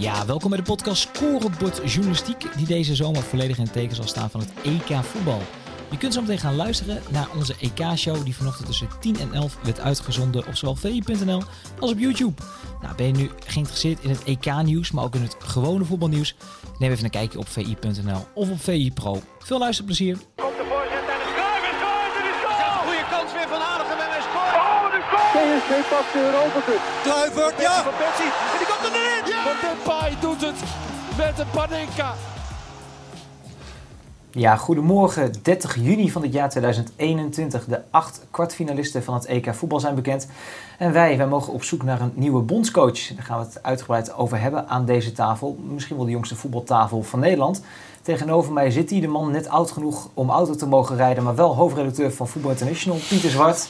Ja, welkom bij de podcast Scorebord Journalistiek, die deze zomer volledig in het teken zal staan van het EK voetbal. Je kunt zo meteen gaan luisteren naar onze EK-show die vanochtend tussen 10 en 11 werd uitgezonden op zowel vi.nl als op YouTube. Nou, ben je nu geïnteresseerd in het EK-nieuws, maar ook in het gewone voetbalnieuws? Neem even een kijkje op vi.nl of op VI Pro. Veel luisterplezier! Komt de voorzet en het scoort en is goal! Een goede kans weer van Aardigem en hij scoort! Oh, de goal! PSV pakt de Europa Cup. Kluivert, ja! Van Persie Van Depay doet het met een Panenka. Ja, goedemorgen. 30 juni van het jaar 2021. De acht kwartfinalisten van het EK voetbal zijn bekend. En wij, wij mogen op zoek naar een nieuwe bondscoach. Daar gaan we het uitgebreid over hebben aan deze tafel. Misschien wel de jongste voetbaltafel van Nederland. Tegenover mij zit hij, de man net oud genoeg om auto te mogen rijden, maar wel hoofdredacteur van Voetbal International, Pieter Zwart.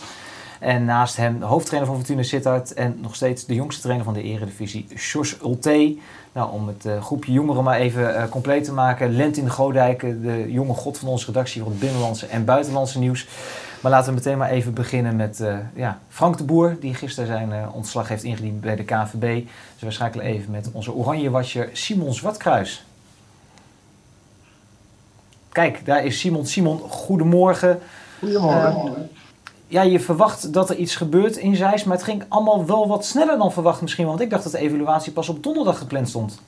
En naast hem de hoofdtrainer van Fortuna Sittard en nog steeds de jongste trainer van de Eredivisie, Jos Ulte. Nou, om het uh, groepje jongeren maar even uh, compleet te maken. Lentin Godijk, de jonge god van onze redactie van het binnenlandse en buitenlandse nieuws. Maar laten we meteen maar even beginnen met uh, ja, Frank de Boer, die gisteren zijn ontslag heeft ingediend bij de KNVB. Dus we schakelen even met onze oranje watcher Simon Zwartkruis. Kijk, daar is Simon. Simon, goedemorgen. Goedemorgen. Ja, je verwacht dat er iets gebeurt in Zeist, maar het ging allemaal wel wat sneller dan verwacht misschien. Want ik dacht dat de evaluatie pas op donderdag gepland stond.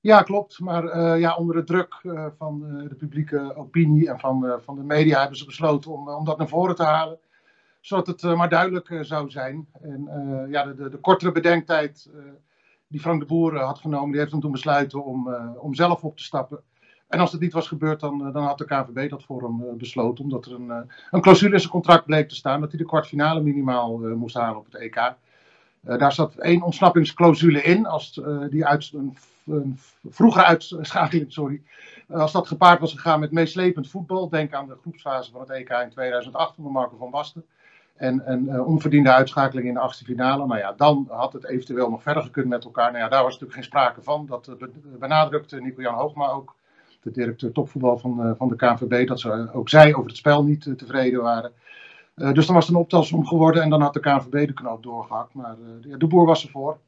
Ja, klopt. Maar uh, ja, onder de druk uh, van uh, de publieke opinie en van, van de media hebben ze besloten om, om dat naar voren te halen. Zodat het maar duidelijk zou zijn. En ja, de, de, de, kortere bedenktijd die Frank de Boer had genomen, die heeft hem toen besluiten om, om zelf op te stappen. En als het niet was gebeurd, dan, dan had de KVB dat voor hem besloten. Omdat er een, een clausule in zijn contract bleek te staan dat hij de kwartfinale minimaal moest halen op het EK. daar zat één ontsnappingsclausule in. Als die uit een, uitschakeling, sorry. Als dat gepaard was gegaan met meeslepend voetbal. Denk aan de groepsfase van het EK in 2008 onder Marco van Basten. En een onverdiende uitschakeling in de achtste finale. Nou ja, dan had het eventueel nog verder gekund met elkaar. Nou ja, daar was natuurlijk geen sprake van. Dat benadrukte Nico-Jan Hoogma ook de directeur topvoetbal van, uh, van de KNVB, dat ze ook zij over het spel niet uh, tevreden waren. dus dan was het een optelsom geworden en dan had de KNVB de knoop doorgehakt. Maar de boer was ervoor.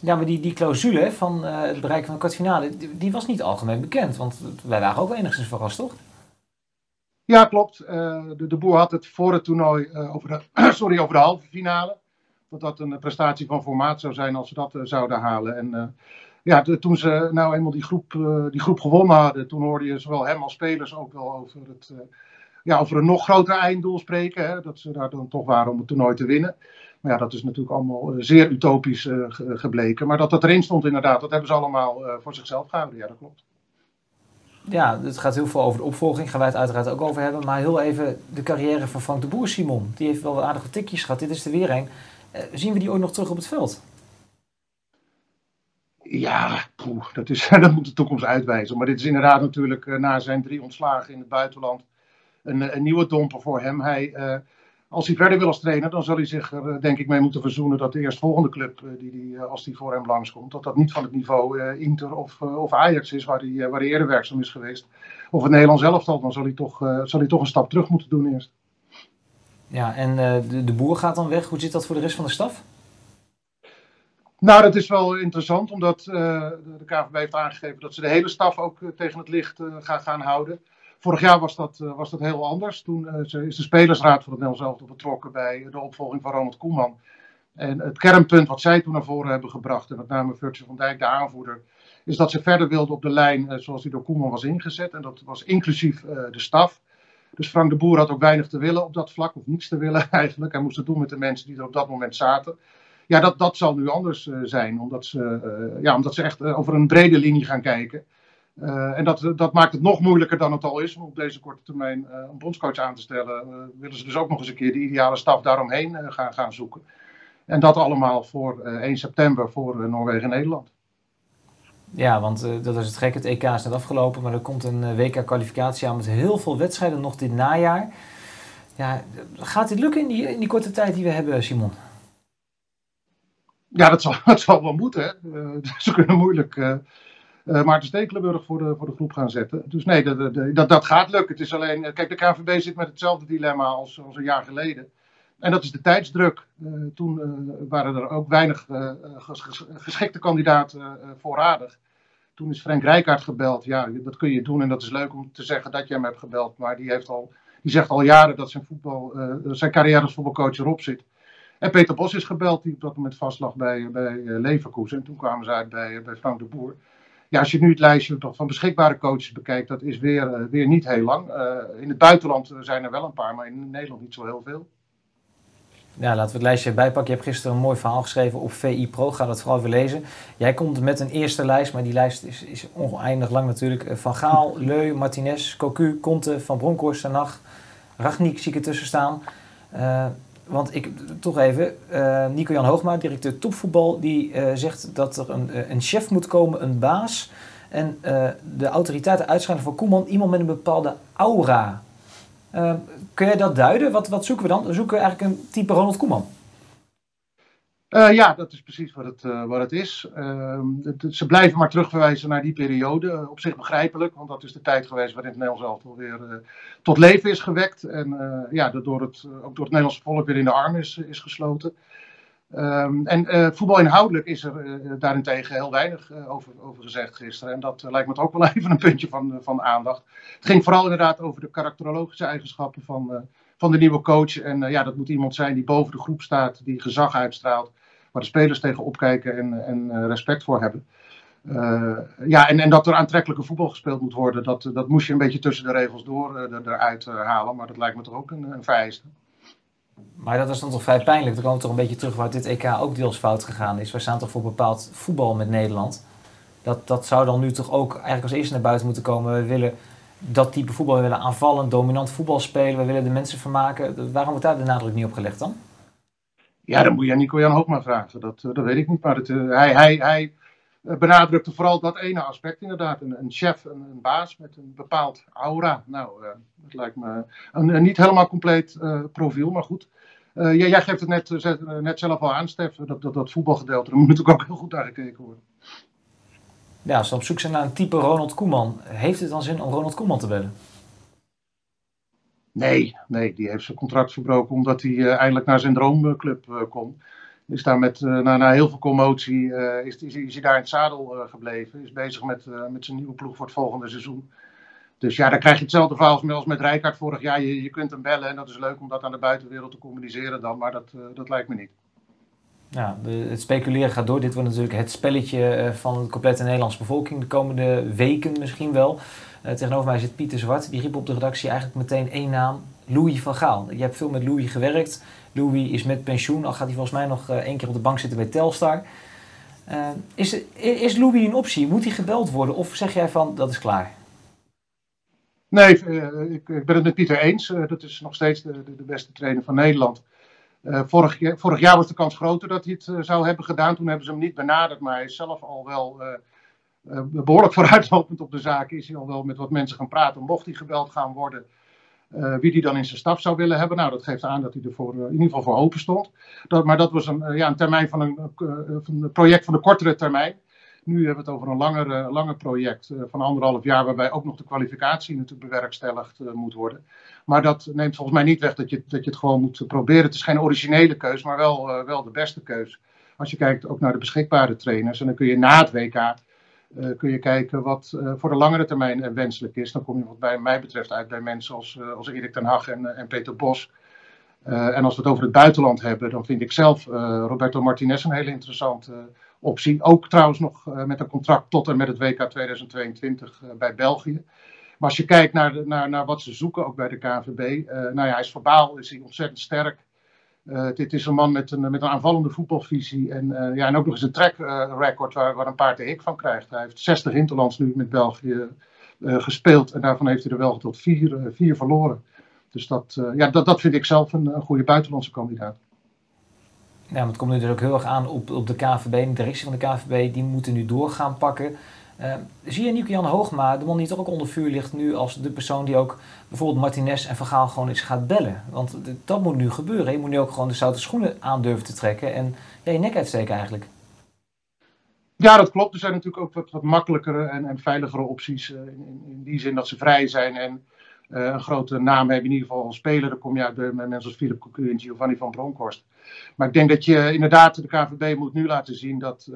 Ja, maar die, die clausule van het bereiken van de kwartfinale, die, die, was niet algemeen bekend. Want wij waren ook enigszins verrast, toch? Ja, klopt. de, de boer had het voor het toernooi over, de, sorry, over de halve finale. Dat dat een prestatie van formaat zou zijn als ze dat zouden halen. En ja, de, toen ze nou eenmaal die groep, uh, die groep gewonnen hadden, toen hoorde je zowel hem als spelers ook wel over, het, uh, ja, over een nog groter einddoel spreken. Hè, dat ze daar dan toch waren om het toernooi te winnen. Maar ja, dat is natuurlijk allemaal uh, zeer utopisch gebleken. Maar dat dat erin stond inderdaad, dat hebben ze allemaal voor zichzelf gehouden. Ja, dat klopt. Ja, het gaat heel veel over de opvolging, gaan wij het uiteraard ook over hebben. Maar heel even de carrière van Frank de Boer, Simon. Die heeft wel aardige tikjes gehad. Dit is er weer een. zien we die ooit nog terug op het veld? Ja, poeh, dat, is, dat moet de toekomst uitwijzen. Maar dit is inderdaad natuurlijk uh, na zijn drie ontslagen in het buitenland een, een nieuwe domper voor hem. Hij, uh, als hij verder wil als trainer, dan zal hij zich er denk ik mee moeten verzoenen dat de eerstvolgende club, die, die, als die voor hem langskomt, dat dat niet van het niveau Inter of, of Ajax is, waar hij, waar hij eerder werkzaam is geweest. Of het Nederlands elftal, dan zal hij, toch, zal hij toch een stap terug moeten doen eerst. Ja, en de, de boer gaat dan weg. Hoe zit dat voor de rest van de staf? Nou, dat is wel interessant, omdat uh, de KVB heeft aangegeven dat ze de hele staf ook uh, tegen het licht uh, gaan, gaan houden. Vorig jaar was dat, was dat heel anders. Toen is de Spelersraad van het Nederlands Elftal betrokken bij de opvolging van Ronald Koeman. En het kernpunt wat zij toen naar voren hebben gebracht, en met name Virtue van Dijk, de aanvoerder, is dat ze verder wilden op de lijn zoals die door Koeman was ingezet. En dat was inclusief de staf. Dus Frank de Boer had ook weinig te willen op dat vlak, of niets te willen eigenlijk. Hij moest het doen met de mensen die er op dat moment zaten ja, dat, dat zal nu anders uh, zijn, omdat ze, uh, ja, omdat ze echt uh, over een brede linie gaan kijken. en dat, dat maakt het nog moeilijker dan het al is om op deze korte termijn een bondscoach aan te stellen. willen ze dus ook nog eens een keer de ideale staf daaromheen gaan, gaan zoeken. En dat allemaal voor 1 september voor Noorwegen en Nederland. Ja, want dat is het gek. Het EK is net afgelopen, maar er komt een WK-kwalificatie aan met heel veel wedstrijden nog dit najaar. Ja, gaat dit lukken in die, in die korte tijd die we hebben, Simon? Ja, dat zal, dat zal wel moeten. Uh, ze kunnen moeilijk uh, uh, Maarten Stekelenburg voor de, voor de groep gaan zetten. Dus nee, dat, dat, dat gaat lukken. Het is alleen, kijk, de KNVB zit met hetzelfde dilemma als, als een jaar geleden. En dat is de tijdsdruk. toen waren er ook weinig geschikte kandidaten voorradig. Toen is Frank Rijkaard gebeld. Ja, dat kun je doen en dat is leuk om te zeggen dat je hem hebt gebeld. Maar die, heeft al, die zegt al jaren dat zijn, voetbal, zijn carrière als voetbalcoach erop zit. En Peter Bos is gebeld, die op dat moment vast lag bij, bij Leverkusen. En toen kwamen ze uit bij, bij Frank de Boer ja, als je nu het lijstje van beschikbare coaches bekijkt, dat is weer, uh, weer niet heel lang. In het buitenland zijn er wel een paar, maar in Nederland niet zo heel veel. Ja, laten we het lijstje bijpakken. Je hebt gisteren een mooi verhaal geschreven op VI Pro. Ga dat vooral even lezen. Jij komt met een eerste lijst, maar die lijst is, is oneindig lang natuurlijk. Eh, van Gaal, Leu, Martinez, Cocu, Conte, Van Bronckhorst, Sanach, Ragnik zie ik ertussen staan. Uh, want ik, toch even, uh, Nico-Jan Hoogma, directeur topvoetbal, die uh, zegt dat er een, uh, een chef moet komen, een baas. En de autoriteiten uitschrijven voor Koeman iemand met een bepaalde aura. kun jij dat duiden? Wat, wat zoeken we dan? We zoeken eigenlijk een type Ronald Koeman. Uh, ja, dat is precies wat het, uh, wat het is. Het, ze blijven maar terugverwijzen naar die periode. op zich begrijpelijk, want dat is de tijd geweest waarin het Nederlands elftal weer tot leven is gewekt. En ja, door het, ook door het Nederlandse volk weer in de arm is, is gesloten. Um, en voetbal inhoudelijk is er daarentegen heel weinig over, over gezegd gisteren. En dat lijkt me toch ook wel even een puntje van, van aandacht. Het ging vooral inderdaad over de karakterologische eigenschappen van, van de nieuwe coach. En ja, dat moet iemand zijn die boven de groep staat, die gezag uitstraalt waar de spelers tegen opkijken en, en eh, respect voor hebben. Uh, ja, en, en dat er aantrekkelijke voetbal gespeeld moet worden, dat, dat moest je een beetje tussen de regels door eruit halen. Maar dat lijkt me toch ook een, een vereiste. Maar dat is dan toch vrij pijnlijk. Dan komen we toch een beetje terug waar dit EK ook deels fout gegaan is. We staan toch voor bepaald voetbal met Nederland. Dat, dat zou dan nu toch ook eigenlijk als eerste naar buiten moeten komen. We willen dat type voetbal, willen aanvallen, dominant voetbal spelen. We willen de mensen vermaken. Waarom wordt daar de nadruk niet op gelegd dan? Ja, dan moet je aan Nico-Jan Hoogma vragen. Dat, eh, dat weet ik niet. Maar het, uh, hij, hij, hij eh, benadrukte vooral dat ene aspect inderdaad. Een, een chef, een, een, baas met een bepaald aura. Nou, dat lijkt me een, niet helemaal compleet profiel, maar goed. Jij, jij, geeft het net, net zelf al aan, Stef. Dat, dat, dat voetbalgedeelte, daar moet natuurlijk ook heel goed naar gekeken worden. Ja, als we op zoek zijn naar een type Ronald Koeman, heeft het dan zin om Ronald Koeman te bellen? Nee, nee, die heeft zijn contract verbroken omdat hij uh, eindelijk naar zijn droomclub uh, kon. Is daar met, uh, na, heel veel commotie, is, is, is, hij daar in het zadel gebleven. Is bezig met, met zijn nieuwe ploeg voor het volgende seizoen. Dus ja, dan krijg je hetzelfde verhaal als met Rijkaard vorig jaar. Je, je kunt hem bellen en dat is leuk om dat aan de buitenwereld te communiceren dan. Maar dat, dat lijkt me niet. Ja, het speculeren gaat door. Dit wordt natuurlijk het spelletje van de complete Nederlandse bevolking de komende weken misschien wel. Uh, tegenover mij zit Pieter Zwart. Die riep op de redactie eigenlijk meteen één naam. Louis van Gaal. Je hebt veel met Louis gewerkt. Louis is met pensioen. Al gaat hij volgens mij nog uh, één keer op de bank zitten bij Telstar. Is, is Louis een optie? Moet hij gebeld worden? Of zeg jij van, dat is klaar? Nee, ik, ben het met Pieter eens. dat is nog steeds de, de beste trainer van Nederland. Vorig, vorig, jaar was de kans groter dat hij het zou hebben gedaan. Toen hebben ze hem niet benaderd, maar hij is zelf al wel uh, behoorlijk vooruitlopend op de zaak is hij al wel met wat mensen gaan praten. Mocht hij gebeld gaan worden, wie die dan in zijn staf zou willen hebben. Nou, dat geeft aan dat hij er voor, in ieder geval voor open stond. Dat, maar dat was een, ja, een termijn van een, van een project van de kortere termijn. Nu hebben we het over een langer, langer project van anderhalf jaar, waarbij ook nog de kwalificatie natuurlijk bewerkstelligd moet worden. Maar dat neemt volgens mij niet weg dat je, dat je het gewoon moet proberen. Het is geen originele keus, maar wel, wel de beste keus. Als je kijkt ook naar de beschikbare trainers. En dan kun je na het WK kun je kijken wat voor de langere termijn wenselijk is. Dan kom je wat bij mij betreft uit bij mensen als, als Erik ten Hag en, en Peter Bos. en als we het over het buitenland hebben, dan vind ik zelf Roberto Martinez een hele interessante optie. Ook trouwens nog met een contract tot en met het WK 2022 bij België. Maar als je kijkt naar, naar, naar wat ze zoeken, ook bij de KNVB. nou ja, hij is verbaal, is hij ontzettend sterk. Dit is een man met een, met een aanvallende voetbalvisie. En, ja, en ook nog eens een track record waar, waar een paard de hik van krijgt. Hij heeft 60 interlands nu met België gespeeld. En daarvan heeft hij er wel tot vier, vier verloren. Dus dat, ja, dat, dat vind ik zelf een goede buitenlandse kandidaat. Maar het komt nu dus ook heel erg aan op, op de KVB, de directie van de KVB. Die moeten nu door gaan pakken. Uh, zie je Nico-Jan Hoogma, de man die toch ook onder vuur ligt nu als de persoon die ook bijvoorbeeld Martinez en Vergaal gewoon eens gaat bellen? Want dat moet nu gebeuren. Je moet nu ook gewoon de zoute schoenen aan durven te trekken en ja, je nek uitsteken eigenlijk. Ja, dat klopt. Er zijn natuurlijk ook wat, wat makkelijkere en, en veiligere opties uh, in, in, die zin dat ze vrij zijn en een grote naam hebben, in ieder geval als speler. Dan kom je uit bij mensen als Philip Cocu en Giovanni van Bronckhorst. Maar ik denk dat je inderdaad, de KVB moet nu laten zien dat,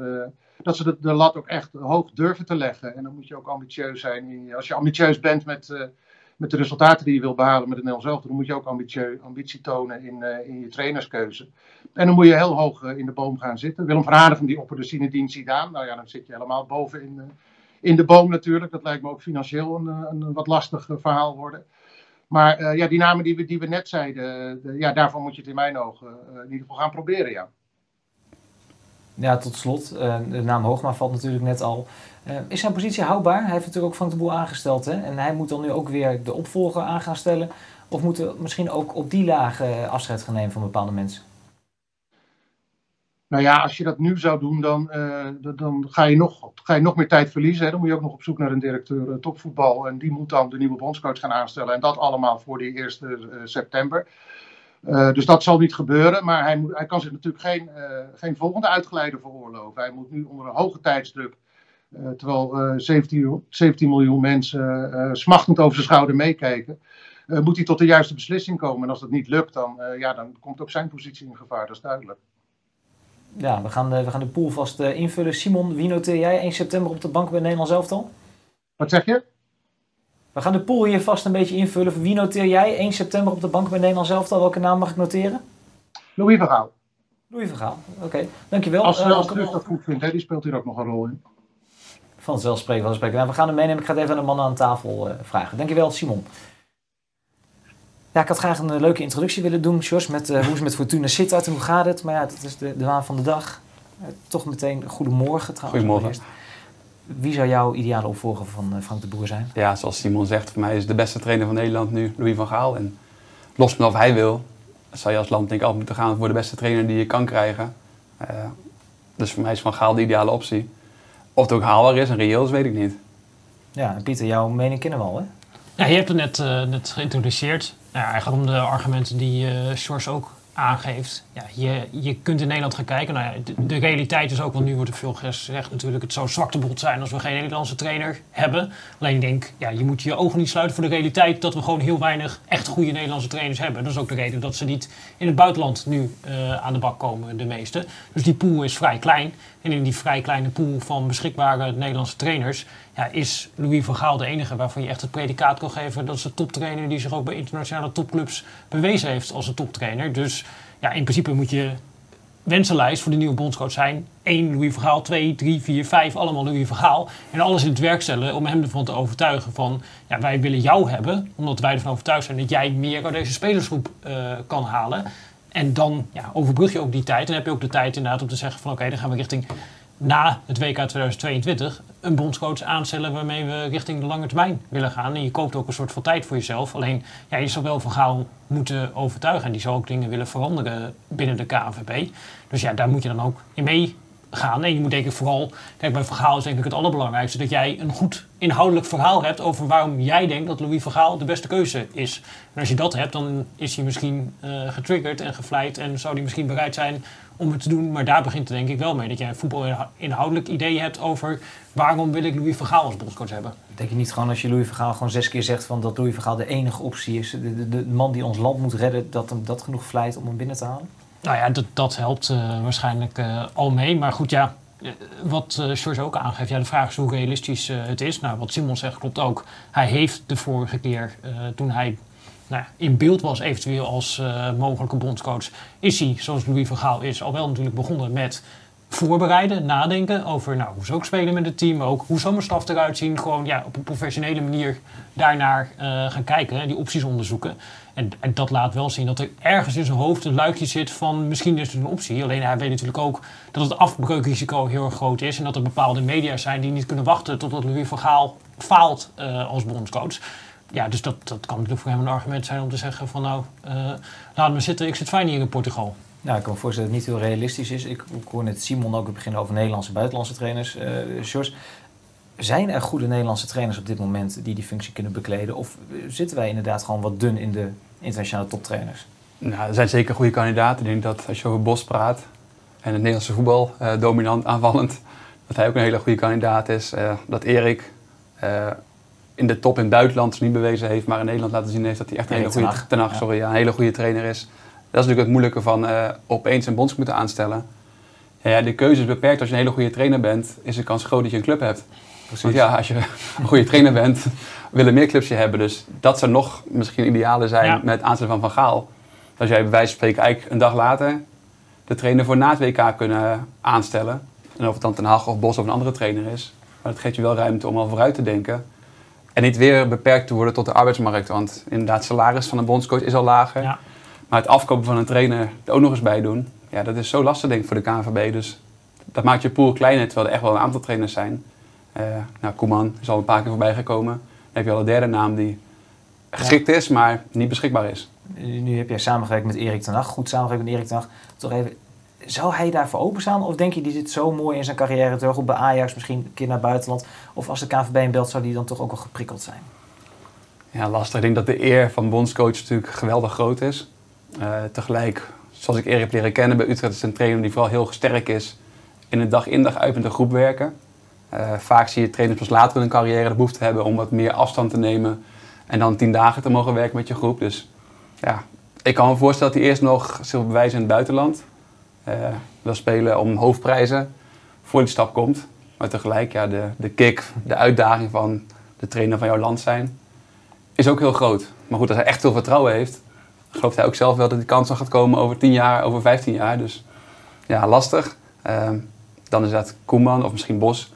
dat ze de, lat ook echt hoog durven te leggen. En dan moet je ook ambitieus zijn. Als je ambitieus bent met met de resultaten die je wil behalen met het Nederlands elftal, dan moet je ook ambitie, ambitie tonen in, uh, in je trainerskeuze. En dan moet je heel hoog in de boom gaan zitten. Willem van Aardigem die opperde Zinedine Zidane. Nou ja, dan zit je helemaal boven in, in de boom natuurlijk. Dat lijkt me ook financieel een, een wat lastig verhaal worden. Maar ja, die namen die we, die we net zeiden, de, ja, daarvan moet je het in mijn ogen in ieder geval gaan proberen, ja. Ja, tot slot, de naam Hoogma valt natuurlijk net al. Is zijn positie houdbaar? Hij heeft natuurlijk ook Frank de Boer aangesteld. Hè? En hij moet dan nu ook weer de opvolger aan gaan stellen. Of moeten misschien ook op die laag uh, afscheid gaan nemen van bepaalde mensen? Nou ja, als je dat nu zou doen, dan, uh, dan ga, je nog, ga je nog meer tijd verliezen. Hè? Dan moet je ook nog op zoek naar een directeur topvoetbal. En die moet dan de nieuwe bondscoach gaan aanstellen. En dat allemaal voor die 1 september. dus dat zal niet gebeuren. Maar hij, moet, hij kan zich natuurlijk geen, geen volgende uitgeleider veroorloven. Hij moet nu onder een hoge tijdsdruk terwijl 17, eh, 17, miljoen mensen smachtend over zijn schouder meekijken. moet hij tot de juiste beslissing komen. En als dat niet lukt, dan, ja, dan komt ook zijn positie in gevaar. Dat is duidelijk. Ja, we gaan de, we gaan de pool vast invullen. Simon, wie noteer jij 1 september op de bank bij Nederland elftal? Wat zeg je? We gaan de pool hier vast een beetje invullen. Wie noteer jij 1 september op de bank bij Nederland elftal? Welke naam mag ik noteren? Louis Vergaal. Louis Vergaal, oké. Dankjewel. Als, uh, als dat goed vindt, hè, die speelt hier ook nog een rol in. Vanzelfsprekend, vanzelfsprekend. Nou, we gaan hem meenemen. Ik ga het even aan de mannen aan tafel uh, vragen. Dankjewel, Simon. Ja, ik had graag een uh, leuke introductie willen doen, Jos, met uh, hoe is met Fortuna Sittard en hoe gaat het? Maar ja, dat is de, de waan van de dag. toch meteen goedemorgen trouwens. Goedemorgen. Wie zou jouw ideale opvolger van Frank de Boer zijn? Ja, zoals Simon zegt, voor mij is de beste trainer van Nederland nu Louis van Gaal. En los van of hij wil, zou je als land denk ik altijd moeten gaan voor de beste trainer die je kan krijgen. dus voor mij is Van Gaal de ideale optie. Of het ook haalbaar is en reëel is, weet ik niet. Ja, Pieter, jouw mening kennen we al, hè? Ja, je hebt het net, uh, net geïntroduceerd. Nou, eigenlijk om de argumenten die uh, ook aangeeft. Ja, je, je kunt in Nederland gaan kijken. Nou ja, de, realiteit is ook, want nu wordt er veel gezegd natuurlijk... het zou zwaktebod zijn als we geen Nederlandse trainer hebben. Alleen ik denk, ja, je moet je ogen niet sluiten voor de realiteit... dat we gewoon heel weinig echt goede Nederlandse trainers hebben. Dat is ook de reden dat ze niet in het buitenland nu uh, aan de bak komen, de meeste. Dus die pool is vrij klein. En in die vrij kleine pool van beschikbare Nederlandse trainers... Ja, is Louis van Gaal de enige waarvan je echt het predicaat kan geven... dat is de toptrainer die zich ook bij internationale topclubs bewezen heeft als een toptrainer. Dus ja, in principe moet je wensenlijst voor de nieuwe bondscoach zijn. 1 Louis Vergaal, 2, 3, 4, 5, allemaal Louis Vergaal. En alles in het werk stellen om hem ervan te overtuigen van... ja, wij willen jou hebben, omdat wij ervan overtuigd zijn... dat jij meer uit deze spelersgroep uh, kan halen. En dan ja, overbrug je ook die tijd. En heb je ook de tijd inderdaad om te zeggen van... oké, dan gaan we richting na het WK 2022 een bondscoach aanstellen waarmee we richting de lange termijn willen gaan. En je koopt ook een soort van tijd voor jezelf. Alleen, ja, je zal wel van Gaal moeten overtuigen. En die zal ook dingen willen veranderen binnen de KNVB. Dus ja, daar moet je dan ook in mee gaan. En je moet denk ik vooral, kijk bij verhaal is denk ik het allerbelangrijkste, dat jij een goed inhoudelijk verhaal hebt over waarom jij denkt dat Louis Vergaal de beste keuze is. En als je dat hebt, dan is hij misschien uh, getriggerd en gevleid en zou hij misschien bereid zijn om het te doen. Maar daar begint het denk ik wel mee, dat jij een voetbal inhoudelijk idee hebt over waarom wil ik Louis Vergaal als bondscoach hebben. Denk je niet gewoon als je Louis Vergaal gewoon zes keer zegt van dat Louis Vergaal de enige optie is, de, de, de man die ons land moet redden, dat hem dat genoeg vlijt om hem binnen te halen? Nou ja, dat, dat helpt uh, waarschijnlijk uh, al mee. Maar goed, ja, wat uh, George ook aangeeft, ja, de vraag is hoe realistisch het is. Nou, wat Simon zegt klopt ook. Hij heeft de vorige keer, toen hij nou, in beeld was eventueel als mogelijke bondscoach, is hij, zoals Louis van Gaal is, al wel natuurlijk begonnen met voorbereiden, nadenken over nou, hoe zou ik spelen met het team, maar ook hoe zou mijn staf eruit zien. Gewoon ja, op een professionele manier daarnaar gaan kijken en die opties onderzoeken. En, dat laat wel zien dat er ergens in zijn hoofd een luikje zit van misschien is het een optie. Alleen hij weet natuurlijk ook dat het afbreukrisico heel erg groot is. En dat er bepaalde media zijn die niet kunnen wachten totdat Louis van Gaal faalt uh, als bondscoach. Ja, dus dat, dat kan natuurlijk voor hem een argument zijn om te zeggen van nou, uh, laat me zitten, ik zit fijn hier in Portugal. Nou, ik kan me voorstellen dat het niet heel realistisch is. Ik, ik hoor net Simon ook beginnen over Nederlandse en buitenlandse trainers. Uh, George, zijn er goede Nederlandse trainers op dit moment die die functie kunnen bekleden? Of zitten wij inderdaad gewoon wat dun in de internationale toptrainers? Nou, er zijn zeker goede kandidaten. Ik denk dat als je over Bos praat en het Nederlandse voetbal, uh, dominant aanvallend, dat hij ook een hele goede kandidaat is. Uh, dat Erik, uh, in de top in het buitenland niet bewezen heeft, maar in Nederland laten zien heeft dat hij echt een hele goede, ten sorry, ja, een hele goede trainer is. Dat is natuurlijk het moeilijke van eh, opeens een bondscoach moeten aanstellen. Ja, de keuze is beperkt. Als je een hele goede trainer bent, is de kans groot dat je een club hebt. Precies. Want ja, als je een goede trainer bent, willen meer clubs je hebben. Dus dat zou nog misschien idealen zijn Ja. met het aanstellen van Van Gaal. Als jij bij wijze van spreken eigenlijk een dag later de trainer voor na het WK kunnen aanstellen. En of het dan Ten Hag of Bos of een andere trainer is. Maar dat geeft je wel ruimte om al vooruit te denken. En niet weer beperkt te worden tot de arbeidsmarkt. Want inderdaad, salaris van een bondscoach is al lager. Ja. Maar het afkopen van een trainer er ook nog eens bij doen. Ja, dat is zo lastig denk ik voor de KNVB. Dus dat maakt je pool kleiner, terwijl er echt wel een aantal trainers zijn. Eh nou, Koeman is al een paar keer voorbij gekomen. Dan heb je al een derde naam die geschikt is, maar niet beschikbaar is. Nu heb jij samengewerkt met Erik ten Hag, goed samengewerkt met Erik ten Hag. Toch even, zou hij daarvoor openstaan? Of denk je, die zit zo mooi in zijn carrière terug op bij Ajax, misschien een keer naar buitenland? Of als de KNVB hem belt, zou die dan toch ook wel geprikkeld zijn? Ja, lastig. Ik denk dat de eer van bondscoach natuurlijk geweldig groot is. Eh, tegelijk, zoals ik Erik heb leren kennen bij Utrecht, is een trainer die vooral heel sterk is in het dag in dag uit met een groep werken. Eh, vaak zie je trainers pas later in hun carrière de behoefte hebben om wat meer afstand te nemen en dan tien dagen te mogen werken met je groep. Dus ja, ik kan me voorstellen dat hij eerst nog zich bewijzen in het buitenland. Eh, wil spelen om hoofdprijzen voor die stap komt. Maar tegelijk, ja, de, de kick, de uitdaging van de trainer van jouw land zijn, is ook heel groot. Maar goed, als hij echt veel vertrouwen heeft, gelooft hij ook zelf wel dat die kans nog gaat komen over 10 jaar, over 15 jaar. Dus ja, lastig. Ehm, dan is dat Koeman of misschien Bos,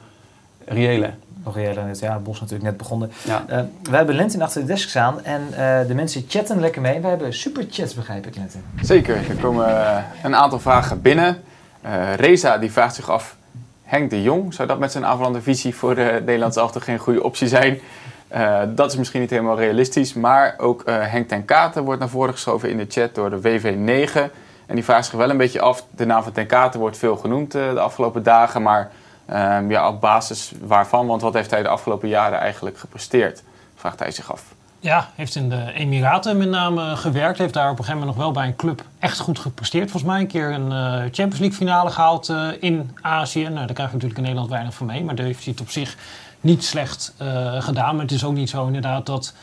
reële. Nog eerder net, ja, Bos natuurlijk net begonnen. Ja. Eh, we hebben Lentin achter de desk staan en eh, de mensen chatten lekker mee. We hebben superchats, begrijp ik, Lentin. Zeker, er komen eh, een aantal vragen binnen. Eh, Reza die vraagt zich af, Henk de Jong, zou dat met zijn aanvallende visie voor de Nederlandse elftal geen goede optie zijn? Eh, dat is misschien niet helemaal realistisch, maar ook eh, Henk ten Katen wordt naar voren geschoven in de chat door de WV9. En die vraagt zich wel een beetje af, de naam van ten Katen wordt veel genoemd eh, de afgelopen dagen, maar ehm, ja, op basis waarvan? Want wat heeft hij de afgelopen jaren eigenlijk gepresteerd? Vraagt hij zich af. Ja, heeft in de Emiraten met name gewerkt. Heeft daar op een gegeven moment nog wel bij een club echt goed gepresteerd. Volgens mij een keer een eh, Champions League finale gehaald eh, in Azië. Nou, daar krijg je natuurlijk in Nederland weinig van mee. Maar daar heeft hij het op zich niet slecht eh, gedaan. Maar het is ook niet zo inderdaad dat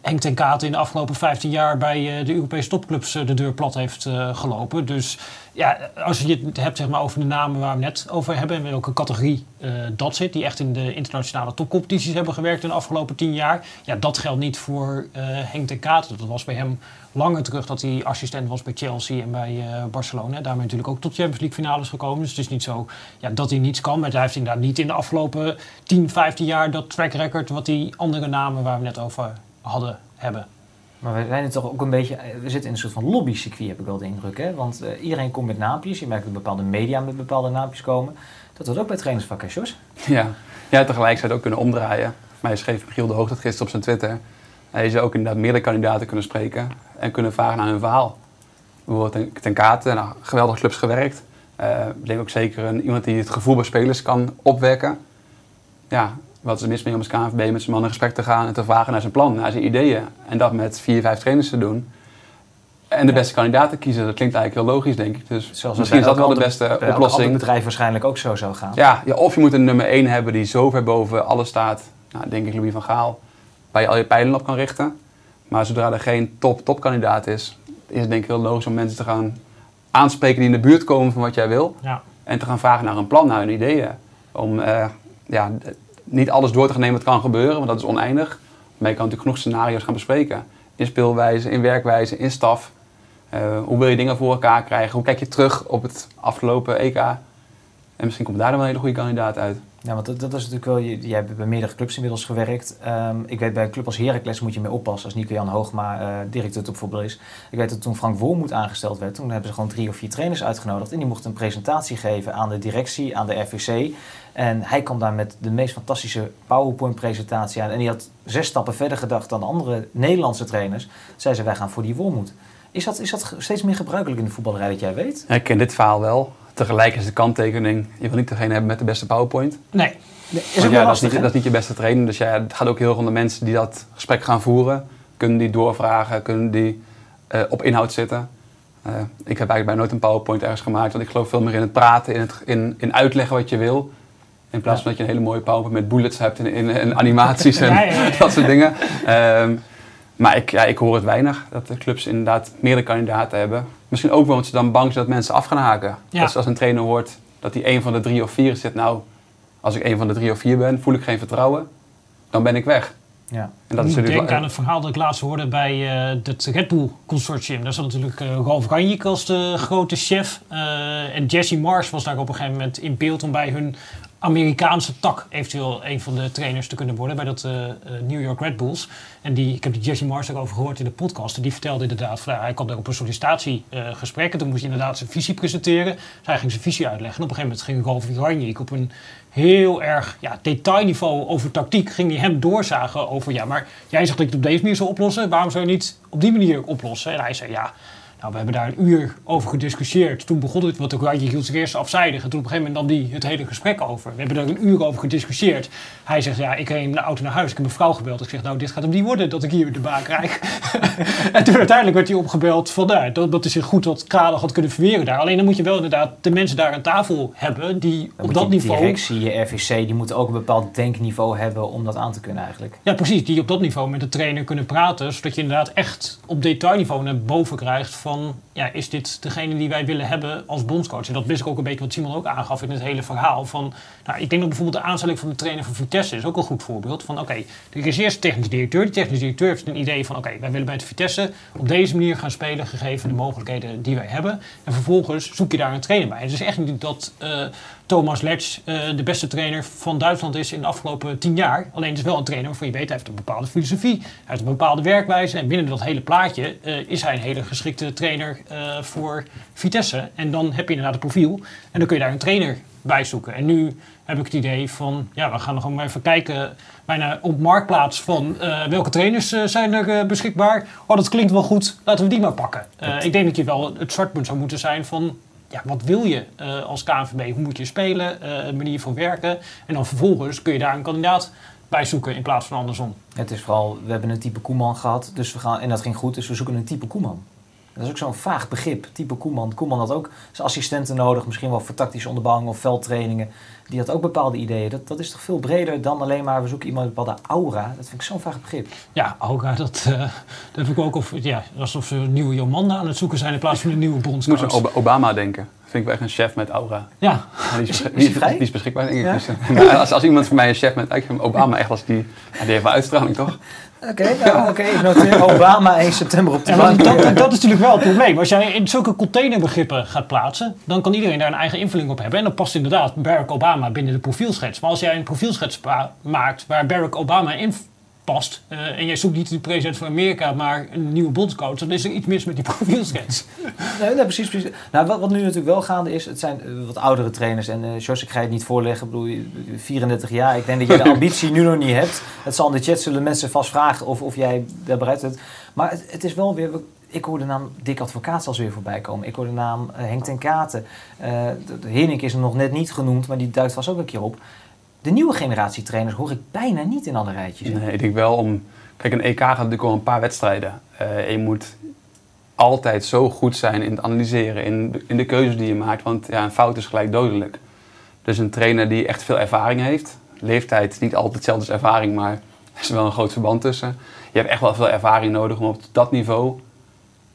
Henk ten Katen in de afgelopen 15 jaar bij de Europese topclubs de deur plat heeft gelopen. Dus ja, als je het hebt zeg maar, over de namen waar we net over hebben en welke categorie eh, dat zit, die echt in de internationale topcompetities hebben gewerkt in de afgelopen 10 jaar, ja, dat geldt niet voor eh, Henk Katen. Dat was bij hem langer terug dat hij assistent was bij Chelsea en bij eh, Barcelona. Daarmee natuurlijk ook tot Champions League finales gekomen. Dus het is niet zo ja, dat hij niets kan. Maar hij heeft inderdaad niet in de afgelopen 10, 15 jaar dat track record wat die andere namen waar we net over hadden hebben. Maar we zijn er toch ook een beetje, eh, we zitten in een soort van lobby-circuit, heb ik wel de indruk. Hè? Want eh, iedereen komt met naampjes. Je merkt dat bepaalde media met bepaalde naampjes komen. Dat wordt ook bij trainersvak? Ja. ja, tegelijk zou het ook kunnen omdraaien. Mij schreef Michiel de Hoog dat gisteren op zijn Twitter. Hij zou ook inderdaad meerdere kandidaten kunnen spreken en kunnen vragen naar hun verhaal. Bijvoorbeeld ten, ten Kate, nou, geweldig clubs gewerkt. Eh, ik denk ook zeker een, iemand die het gevoel bij spelers kan opwekken. Ja, wat is er mis mee om als KNVB met zijn man in gesprek te gaan en te vragen naar zijn plan, naar zijn ideeën. En dat met vier, vijf trainers te doen. En de beste kandidaten kiezen, dat klinkt eigenlijk heel logisch, denk ik. Dus Zoals misschien is dat wel de bij beste oplossing. bedrijf waarschijnlijk ook zo zou gaan. Ja, ja, of je moet een nummer 1 hebben die zo ver boven alles staat. Nou, denk ik Louis van Gaal. Waar je al je pijlen op kan richten. Maar zodra er geen top-top kandidaat is, is het denk ik heel logisch om mensen te gaan aanspreken die in de buurt komen van wat jij wil. Ja. En te gaan vragen naar een plan, naar hun ideeën. Om eh, ja, niet alles door te gaan nemen wat kan gebeuren, want dat is oneindig. Maar je kan natuurlijk genoeg scenario's gaan bespreken. In speelwijze, in werkwijze, in staf. Eh, hoe wil je dingen voor elkaar krijgen? Hoe kijk je terug op het afgelopen EK? En misschien komt daar dan wel een hele goede kandidaat uit. Ja, want dat, dat is natuurlijk wel, jij hebt bij meerdere clubs inmiddels gewerkt. Ehm, ik weet bij een club als Heracles moet je mee oppassen als Nico-Jan Hoogma eh, directeur topvoetbal is. Ik weet dat toen Frank Wormoed aangesteld werd, toen hebben ze gewoon drie of vier trainers uitgenodigd. En die mochten een presentatie geven aan de directie, aan de RVC. En hij kwam daar met de meest fantastische PowerPoint-presentatie aan. En die had zes stappen verder gedacht dan andere Nederlandse trainers. Zei ze, wij gaan voor die Wormoed. Is dat, is dat steeds meer gebruikelijk in de voetballerij dat jij weet? Ik ken dit verhaal wel. Tegelijk is de kanttekening, je wil niet degene hebben met de beste PowerPoint. Nee, Is Want ook ja, dat, is niet, dat is niet je beste trainer. Dus ja, het gaat ook heel erg om de mensen die dat gesprek gaan voeren. Kunnen die doorvragen, kunnen die eh, op inhoud zitten. Eh, ik heb eigenlijk bij nooit een PowerPoint ergens gemaakt. Want ik geloof veel meer in het praten, in, het, in, in uitleggen wat je wil. In plaats van dat je een hele mooie PowerPoint met bullets hebt en, en, en animaties en dat soort dingen. Ehm, maar ik, ja, ik hoor het weinig, dat de clubs inderdaad meerdere kandidaten hebben. Misschien ook wel omdat ze dan bang zijn dat mensen af gaan haken. Ja. Dat als een trainer hoort dat hij een van de drie of vier zit, nou, als ik een van de drie of vier ben, voel ik geen vertrouwen, dan ben ik weg. Ja. En Ik dat is denken wel- aan het verhaal dat ik laatst hoorde bij eh, het Red Bull consortium. Daar zat natuurlijk eh Ralf Ranjik als de grote chef. eh, en Jesse Mars was daar op een gegeven moment in beeld om bij hun Amerikaanse tak eventueel een van de trainers te kunnen worden bij dat eh, eh, New York Red Bulls. En die, ik heb die Jesse Mars over gehoord in de podcast. En die vertelde inderdaad, van, ja, hij kwam daar op een sollicitatiegesprek. en toen moest hij inderdaad zijn visie presenteren. Dus hij ging zijn visie uitleggen. En op een gegeven moment ging Ralf Ranjik op een heel erg ja, detailniveau over tactiek. Ging hij hem doorzagen over, ja, maar jij zegt dat je het op deze manier zou oplossen. Waarom zou je niet op die manier oplossen? En hij zei, ja, nou, we hebben daar een uur over gediscussieerd. Toen begon het, want de hield zich eerst afzijdig. En toen op een gegeven moment nam hij het hele gesprek over. We hebben daar een uur over gediscussieerd. Hij zegt, ja, ik reed in de auto naar huis. Ik heb mijn vrouw gebeld. Ik zeg, nou, dit gaat hem niet worden dat ik hier de baan krijg. en toen uiteindelijk werd hij opgebeld van, nou, dat, dat is zich goed wat Kralen had kunnen verweren daar. Alleen dan moet je wel inderdaad de mensen daar aan tafel hebben die Dan op dat niveau... directie, je RVC, die moeten ook een bepaald denkniveau hebben om dat aan te kunnen eigenlijk. Ja, precies. Die op dat niveau met de trainer kunnen praten. Zodat je inderdaad echt op detailniveau naar boven krijgt van... Ja, is dit degene die wij willen hebben als bondscoach? En dat wist ik ook een beetje wat Simon ook aangaf in het hele verhaal. Van, nou, ik denk dat bijvoorbeeld de aanstelling van de trainer van Vitesse is ook een goed voorbeeld. Van oké, er is eerst de technisch directeur. Die technisch directeur heeft een idee van... Oké, wij willen bij het Vitesse op deze manier gaan spelen... gegeven de mogelijkheden die wij hebben. En vervolgens zoek je daar een trainer bij. Het is echt niet dat... eh, Thomas Letch eh, de beste trainer van Duitsland is in de afgelopen tien jaar. Alleen het is wel een trainer waarvan je weet, hij heeft een bepaalde filosofie. Hij heeft een bepaalde werkwijze. En binnen dat hele plaatje eh, is hij een hele geschikte trainer eh, voor Vitesse. En dan heb je inderdaad een profiel. En dan kun je daar een trainer bij zoeken. En nu heb ik het idee van, ja, we gaan nog maar even kijken... bijna op marktplaats van welke trainers zijn er beschikbaar. Oh, dat klinkt wel goed, laten we die maar pakken. Ik denk dat je wel het startpunt zou moeten zijn van ja, wat wil je eh, als KNVB? Hoe moet je spelen? eh, een manier van werken. En dan vervolgens kun je daar een kandidaat bij zoeken in plaats van andersom. Het is vooral, we hebben een type Koeman gehad, dus we gaan, en dat ging goed, dus we zoeken een type Koeman. Dat is ook zo'n vaag begrip, type Koeman. Koeman had ook zijn assistenten nodig, misschien wel voor tactische onderbouwing of veldtrainingen. Die had ook bepaalde ideeën. Dat, dat is toch veel breder dan alleen maar we zoeken iemand met een bepaalde aura. Dat vind ik zo'n vaag begrip. Ja, Aura, dat, eh, dat heb ik ook. Of, ja, alsof ze een nieuwe Jomanda aan het zoeken zijn in plaats van een nieuwe moet bondscoach. aan Ob- Obama denken. Vind ik wel echt een chef met aura. Ja, die, is, Is- beschik- is hij die, vrij? die is beschikbaar, denk ik. Ja? Dus, als, als iemand voor mij een chef met... Ik vind Obama echt als die... ja, die heeft wel uitstraling, toch? Oké, nou, oké. noteer Obama 1 september op de bank. dat, dat, is natuurlijk wel het probleem. Als jij in zulke containerbegrippen gaat plaatsen, dan kan iedereen daar een eigen invulling op hebben. En dan past inderdaad Barack Obama binnen de profielschets. Maar als jij een profielschets maakt waar Barack Obama in past, eh, en jij zoekt niet de president van Amerika, maar een nieuwe bondscoach, dan is er iets mis met die profielschets. Nee, nee, precies, precies. Nou, wat, wat nu natuurlijk wel gaande is, het zijn eh, wat oudere trainers. En eh Jos, ik ga je het niet voorleggen. Ik bedoel, je- 34 jaar. Ik denk dat je de ambitie nu nog niet hebt. Het zal in de chat zullen mensen vast vragen of, of jij daar bereid bent. Maar het, het is wel weer... Ik hoor de naam Dick Advocaat zelfs weer voorbij komen. Ik hoor de naam Henk ten Katen. Hinnink is er nog net niet genoemd, maar die duikt vast ook een keer op. De nieuwe generatie trainers hoor ik bijna niet in alle rijtjes. Nee, ik denk wel om... Kijk, een EK gaat natuurlijk om een paar wedstrijden. Eh, je moet altijd zo goed zijn in het analyseren, in de, in de keuzes die je maakt. Want ja, een fout is gelijk dodelijk. Dus een trainer die echt veel ervaring heeft. Leeftijd is niet altijd hetzelfde als ervaring, maar er is wel een groot verband tussen. Je hebt echt wel veel ervaring nodig om op dat niveau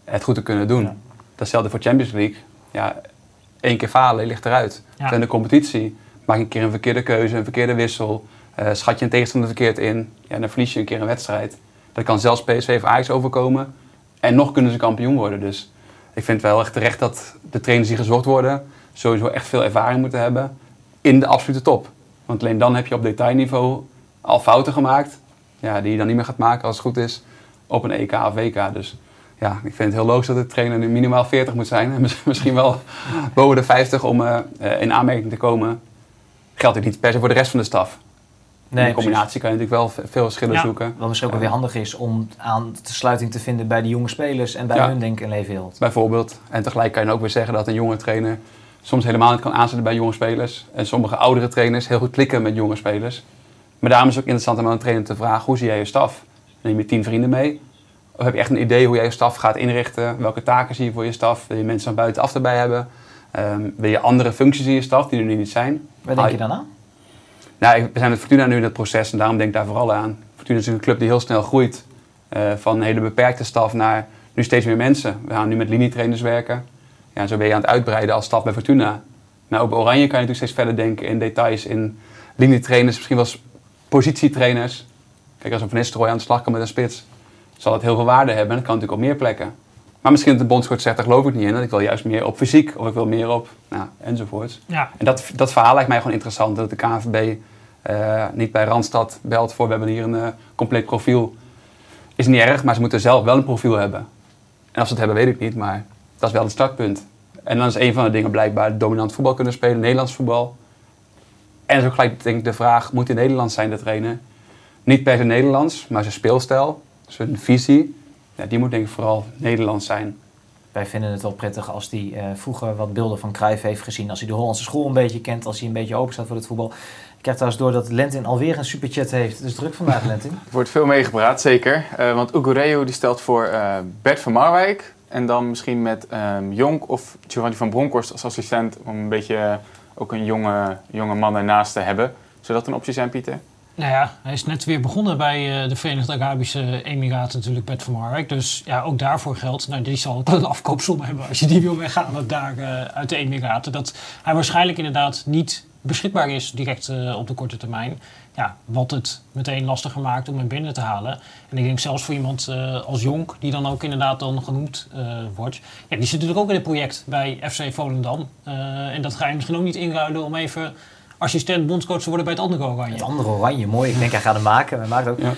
het goed te kunnen doen. Ja. Datzelfde voor Champions League. Ja, één keer falen, je ligt eruit. Ja. In de competitie maak een keer een verkeerde keuze, een verkeerde wissel. eh, schat je een tegenstander verkeerd in, ja, dan verlies je een keer een wedstrijd. Dat kan zelfs PSV of Ajax overkomen. En nog kunnen ze kampioen worden. Dus ik vind wel echt terecht dat de trainers die gezocht worden... sowieso echt veel ervaring moeten hebben in de absolute top. Want alleen dan heb je op detailniveau al fouten gemaakt... Ja, die je dan niet meer gaat maken als het goed is op een EK of WK. Dus ja, ik vind het heel logisch dat de trainer nu minimaal 40 moet zijn. En mis- misschien wel boven de 50 om eh, eh, in aanmerking te komen. Geldt ook niet per se voor de rest van de staf. in de combinatie kan je natuurlijk wel ve- veel verschillen Ja. zoeken. Wat misschien ook wel weer handig is om aan de sluiting te vinden bij de jonge spelers en bij Ja. hun denken en leefwereld. Bijvoorbeeld. En tegelijk kan je ook weer zeggen dat een jonge trainer soms helemaal niet kan aanzetten bij jonge spelers. En sommige oudere trainers heel goed klikken met jonge spelers. Maar daarom is het ook interessant om aan een trainer te vragen, hoe zie jij je staf? Neem je tien vrienden mee? Of heb je echt een idee hoe jij je staf gaat inrichten? Welke taken zie je voor je staf? Wil je mensen van buitenaf erbij hebben? Ehm, wil je andere functies in je staf die er nu niet zijn? Waar denk je dan aan? Nou, we zijn met Fortuna nu in dat proces en daarom denk ik daar vooral aan. Fortuna is een club die heel snel groeit. eh, van een hele beperkte staf naar nu steeds meer mensen. We gaan nu met linietrainers werken. Ja, zo ben je aan het uitbreiden als staf bij Fortuna. Nou, ook bij Oranje kan je natuurlijk steeds verder denken in details, in linietrainers, misschien wel positietrainers. Kijk, als een Van Nistelrooy aan de slag kan met een spits, zal het heel veel waarde hebben. En dat kan natuurlijk op meer plekken. Maar misschien dat de bondscoach zegt, daar geloof ik niet in. Dat ik wil juist meer op fysiek, of ik wil meer op, nou, enzovoorts. Ja, En dat, dat verhaal lijkt mij gewoon interessant. Dat de KNVB eh, niet bij Randstad belt voor, we hebben hier een eh, compleet profiel. Is niet erg, maar ze moeten zelf wel een profiel hebben. En of ze het hebben, weet ik niet, maar dat is wel het startpunt. En dan is een van de dingen blijkbaar dominant voetbal kunnen spelen, Nederlands voetbal. En ook gelijk denk ik de vraag, moet hij Nederlands zijn, de trainer? Niet per se Nederlands, maar zijn speelstijl, zijn visie, ja, die moet denk ik vooral Nederlands zijn. Wij vinden het wel prettig als hij eh, vroeger wat beelden van Cruijff heeft gezien. Als hij de Hollandse school een beetje kent. Als hij een beetje open staat voor het voetbal. Ik krijg trouwens door dat Lentin alweer een superchat heeft. Is druk vandaag, Lentin. Er wordt veel meegepraat, zeker. Eh, want Ugureu die stelt voor eh, Bert van Marwijk. En dan misschien met ehm Jonk of Giovanni van Bronckhorst als assistent. Om een beetje ook een jonge, jonge man ernaast te hebben. Zou dat een optie zijn, Pieter? Nou ja, hij is net weer begonnen bij eh, de Verenigde Arabische Emiraten natuurlijk, Bert van Marwijk. Dus ja, ook daarvoor geldt, nou die zal een afkoopsom hebben als je die wil weghalen daar eh, uit de Emiraten. Dat hij waarschijnlijk inderdaad niet beschikbaar is direct eh, op de korte termijn. Ja, wat het meteen lastiger maakt om hem binnen te halen. En ik denk zelfs voor iemand als Jonk, die dan ook inderdaad dan genoemd wordt. Ja, die zit natuurlijk ook in het project bij FC Volendam. En dat ga je misschien ook niet inruilen om even assistent bondscoach te worden bij het andere Oranje. Het andere oranje, mooi. Ik denk hij gaat hem maken. Hij maakt ook Ja.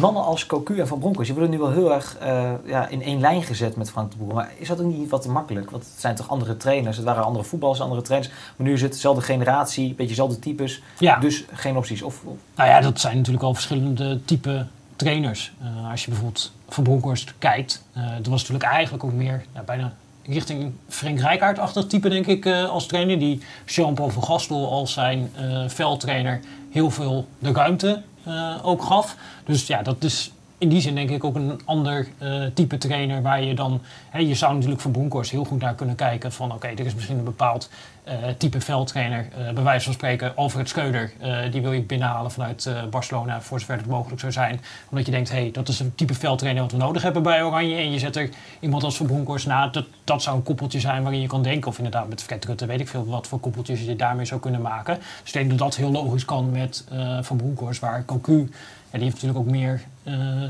mannen als Cocu en Van Bronckhorst. Die worden nu wel heel erg eh, ja, in één lijn gezet met Frank de Boer. Maar is dat ook niet wat te makkelijk? Want het zijn toch andere trainers. Het waren andere voetballers, andere trainers. Maar nu is het dezelfde generatie, een beetje dezelfde types. Ja. Dus geen opties. Of, of- Nou ja, dat zijn natuurlijk al verschillende type trainers. Eh, als je bijvoorbeeld Van Bronckhorst kijkt, eh dat was natuurlijk eigenlijk ook meer bijna richting Frank Rijkaard-achtig type, denk ik, eh, als trainer. Die Jean-Paul van Gastel als zijn eh veldtrainer heel veel de ruimte eh, ook gaf. Dus ja, dat is in die zin denk ik ook een ander eh, type trainer waar je dan... Je zou natuurlijk van Bronckhorst heel goed naar kunnen kijken van... oké, er is misschien een bepaald eh, type veldtrainer, eh bij wijze van spreken Alfred Schreuder, die wil je binnenhalen vanuit Barcelona voor zover het mogelijk zou zijn. Omdat je denkt, hé, hey, dat is een type veldtrainer wat we nodig hebben bij Oranje. En je zet er iemand als Van Bronckhorst na. Dat, dat zou een koppeltje zijn waarin je kan denken. Of inderdaad met Fred weet ik veel wat voor koppeltjes je daarmee zou kunnen maken. Dus ik denk dat dat heel logisch kan met Van Bronckhorst, waar Cocu... Die heeft natuurlijk ook meer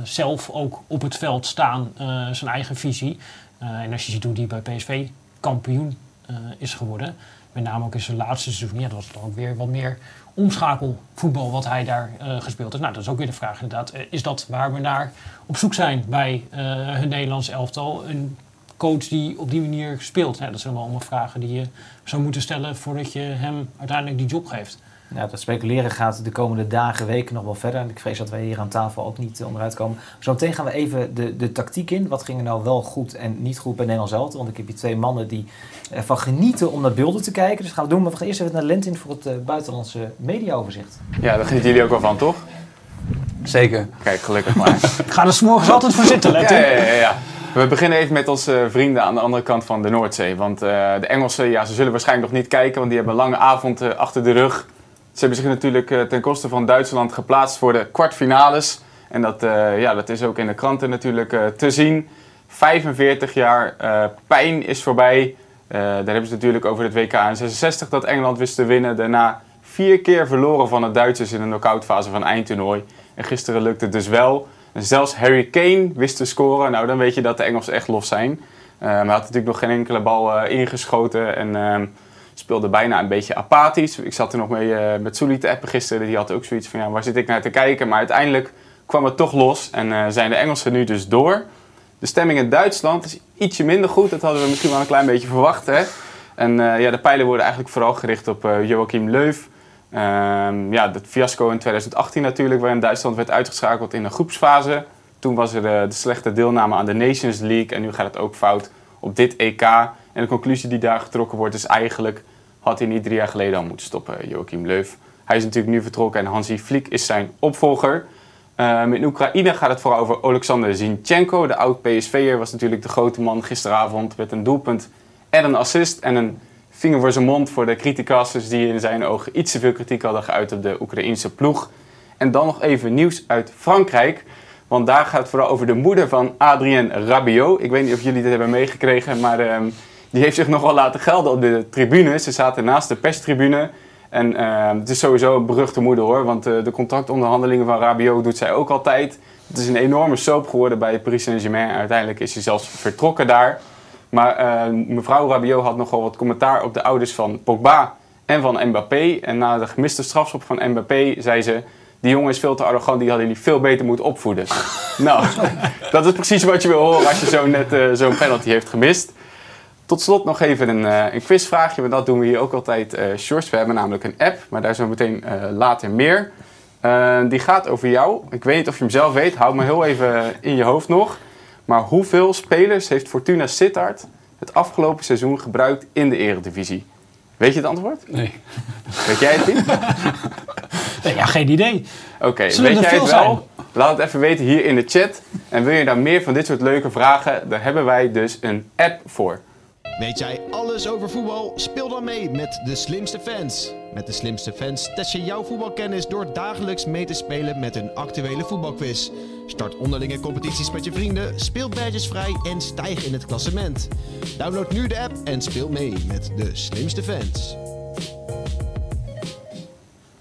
zelf ook op het veld staan, eh, zijn eigen visie. Eh, en als je ziet hoe die bij PSV kampioen eh, is geworden, met name ook in zijn laatste seizoen, ja, dat was dan ook weer wat meer omschakelvoetbal wat hij daar eh, gespeeld heeft. Nou, dat is ook weer de vraag inderdaad. Eh, is dat waar we naar op zoek zijn bij eh hun Nederlands elftal? Een coach die op die manier speelt? Dat zijn allemaal vragen die je zou moeten stellen voordat je hem uiteindelijk die job geeft. Nou, dat speculeren gaat de komende dagen, weken nog wel verder. En ik vrees dat wij hier aan tafel ook niet onderuit komen. Zometeen gaan we even de, de tactiek in. Wat ging er nou wel goed en niet goed bij Nederland zelf? Want ik heb hier twee mannen die ervan genieten om naar beelden te kijken. Dus gaan we doen. Maar we gaan eerst even naar Lentin voor het eh, buitenlandse mediaoverzicht. Ja, daar genieten jullie ook wel van, toch? Zeker. Kijk, gelukkig maar. Ik ga er 's morgens altijd voor zitten, Ja, ja, ja, ja. We beginnen even met onze vrienden aan de andere kant van de Noordzee. Want eh, de Engelsen, ja, ze zullen waarschijnlijk nog niet kijken, want die hebben een lange avond eh, achter de rug. Ze hebben zich natuurlijk eh, ten koste van Duitsland geplaatst voor de kwartfinales. En dat, eh, ja, dat is ook in de kranten natuurlijk eh, te zien. 45 jaar pijn is voorbij. Daar hebben ze natuurlijk over het WK in 66 dat Engeland wist te winnen. Daarna vier keer verloren van de Duitsers in de knock-outfase van eindtoernooi. En gisteren lukte het dus wel. En zelfs Harry Kane wist te scoren. Nou, dan weet je dat de Engelsen echt los zijn. Eh, maar hij had natuurlijk nog geen enkele bal ingeschoten. En ehm, speelde bijna een beetje apathisch. Ik zat er nog mee eh, met Souli te appen gisteren. Die had ook zoiets van, ja, waar zit ik naar te kijken? Maar uiteindelijk kwam het toch los. En eh, zijn de Engelsen nu dus door. De stemming in Duitsland is ietsje minder goed. Dat hadden we misschien wel een klein beetje verwacht. Hè? En eh, ja, de pijlen worden eigenlijk vooral gericht op Joachim Leuf. Ehm, ja, dat fiasco in 2018 natuurlijk, waarin Duitsland werd uitgeschakeld in de groepsfase. Toen was er de slechte deelname aan de Nations League en nu gaat het ook fout op dit EK. En de conclusie die daar getrokken wordt is eigenlijk, had hij niet drie jaar geleden al moeten stoppen, Joachim Leuf. Hij is natuurlijk nu vertrokken en Hansi Flick is zijn opvolger. Ehm, in Oekraïne gaat het vooral over Oleksandr Zinchenko. De oud-PSV'er was natuurlijk de grote man gisteravond met een doelpunt en een assist en een vinger voor zijn mond voor de criticasters die in zijn ogen iets te veel kritiek hadden geuit op de Oekraïense ploeg. En dan nog even nieuws uit Frankrijk. Want daar gaat het vooral over de moeder van Adrien Rabiot. Ik weet niet of jullie dit hebben meegekregen, maar ehm, die heeft zich nogal laten gelden op de tribune. Ze zaten naast de perstribune. En ehm, het is sowieso een beruchte moeder hoor, want eh, de contractonderhandelingen van Rabiot doet zij ook altijd. Het is een enorme soap geworden bij Paris Saint-Germain. Uiteindelijk is hij zelfs vertrokken daar. Maar eh, mevrouw Rabiot had nogal wat commentaar op de ouders van Pogba en van Mbappé. En na de gemiste strafschop van Mbappé zei ze... Die jongen is veel te arrogant, die hadden jullie veel beter moeten opvoeden. nou, dat is precies wat je wil horen als je zo net eh, zo'n penalty heeft gemist. Tot slot nog even een, uh, een quizvraagje, want dat doen we hier ook altijd uh, shorts. We hebben namelijk een app, maar daar zo meteen later meer. die gaat over jou. Ik weet niet of je hem zelf weet, houd me heel even in je hoofd nog. Maar hoeveel spelers heeft Fortuna Sittard het afgelopen seizoen gebruikt in de eredivisie? Weet je het antwoord? Nee. Weet jij het niet? nee, ja, geen idee. Oké, okay, weet jij het wel? Laat het even weten hier in de chat. En wil je daar meer van dit soort leuke vragen? Daar hebben wij dus een app voor. Weet jij alles over voetbal? Speel dan mee met de slimste fans. Met de slimste fans test je jouw voetbalkennis door dagelijks mee te spelen met een actuele voetbalquiz. Start onderlinge competities met je vrienden, speel badges vrij en stijg in het klassement. Download nu de app en speel mee met de slimste fans.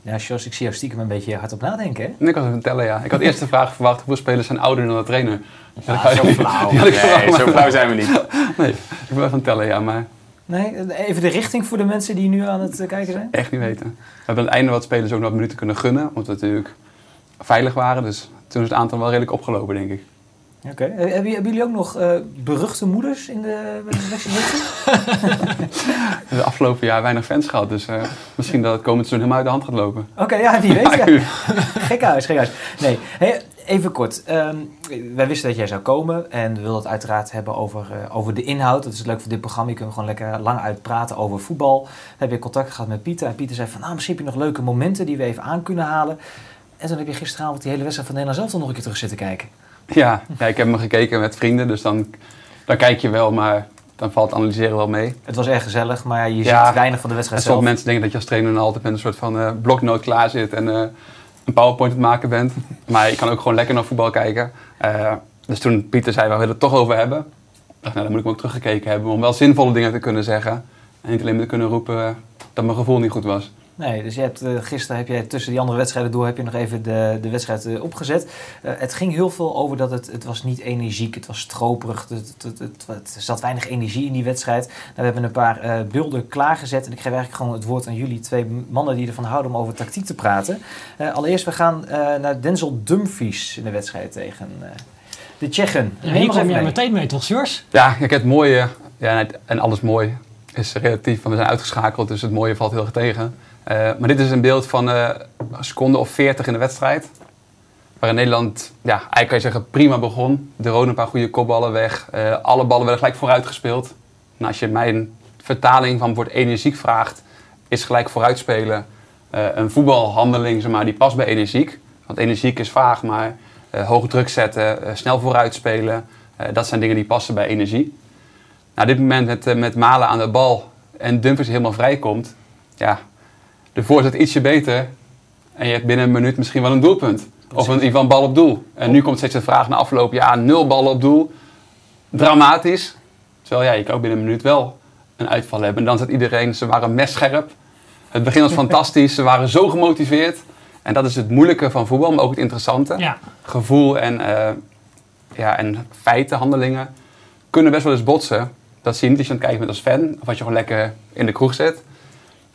Ja, Jos, ik zie jou stiekem een beetje hard op nadenken, hè? Ik was even tellen, ja. Ik had eerst de vraag verwacht, hoeveel spelers zijn ouder dan de trainer? Ja, zo flauw. Ja, nee, zo flauw zijn we niet. Nee, ik wil even tellen, ja, maar... Nee, even de richting voor de mensen die nu aan het eh, kijken zijn? Echt niet weten. We hebben aan het einde wat spelers ook nog wat minuten kunnen gunnen, omdat we natuurlijk veilig waren. Dus toen is het aantal wel redelijk opgelopen, denk ik. Oké. Okay. Hebben, hebben, jullie ook nog uh, beruchte moeders in de, de De afgelopen jaar weinig fans gehad, dus uh, misschien dat het komend seizoen helemaal uit de hand gaat lopen. Oké, okay, ja, wie weet. Ja. gek huis, gek huis. Nee, hey, even kort. Um, wij wisten dat jij zou komen en we wilden het uiteraard hebben over, uh, over de inhoud. Dat is leuk voor dit programma. Je kunt gewoon lekker lang uitpraten over voetbal. Dan heb je contact gehad met Pieter en Pieter zei van, nou, misschien heb je nog leuke momenten die we even aan kunnen halen. En toen heb je gisteravond die hele wedstrijd van Nederland zelf nog een keer terug zitten kijken. Ja, ja, ik heb me gekeken met vrienden, dus dan, dan kijk je wel, maar dan valt analyseren wel mee. Het was erg gezellig, maar je ja, ziet weinig van de wedstrijd zelf. Sommige mensen denken dat je als trainer dan altijd met een soort van uh, bloknoot klaar zit en uh, een powerpoint aan het maken bent. Maar je kan ook gewoon lekker naar voetbal kijken. Uh, dus toen Pieter zei, we willen het toch over hebben. Ik dacht, nou, dan moet ik me ook teruggekeken hebben om wel zinvolle dingen te kunnen zeggen. En niet alleen maar te kunnen roepen dat mijn gevoel niet goed was. Nee, dus je hebt, uh, gisteren heb je tussen die andere wedstrijden door heb je nog even de, de wedstrijd uh, opgezet. Uh, het ging heel veel over dat het, het was niet energiek, het was stroperig, het, het, het, het zat weinig energie in die wedstrijd. Nou, we hebben een paar beelden klaargezet en ik geef eigenlijk gewoon het woord aan jullie twee mannen die ervan houden om over tactiek te praten. allereerst, we gaan naar Denzel Dumfries in de wedstrijd tegen de Tsjechen. Ja, hier kom je meteen mee toch, Sjors? Ja, kijk, het mooie, ja, en alles mooi is relatief, want we zijn uitgeschakeld, dus het mooie valt heel erg tegen. Uh, maar dit is een beeld van uh, een seconde of 40 in de wedstrijd. Waarin Nederland, ja, eigenlijk kan je zeggen, prima begon. Er rode een paar goede kopballen weg. Uh, alle ballen werden gelijk vooruit gespeeld. En als je mijn vertaling van wordt energiek vraagt, is gelijk vooruitspelen een voetbalhandeling zeg maar, die past bij energiek. Want energiek is vaag, maar hoge druk zetten, snel vooruitspelen, dat zijn dingen die passen bij energie. Nou, dit moment met, met Malen aan de bal en Dumfries helemaal vrij komt, ja, de voorzet ietsje beter. En je hebt binnen een minuut misschien wel een doelpunt. Of een, bal op doel. En nu komt steeds de vraag na afloop, ja, nul ballen op doel. Dramatisch. Terwijl ja, je kan ook binnen een minuut wel een uitval hebben. En dan zit iedereen, ze waren messcherp. Het begin was fantastisch, ze waren zo gemotiveerd. En dat is het moeilijke van voetbal, maar ook het interessante. Ja. Gevoel en, uh, ja, en feiten, handelingen kunnen best wel eens botsen. Dat zie je niet als je aan het kijken bent als fan, of als je gewoon lekker in de kroeg zit.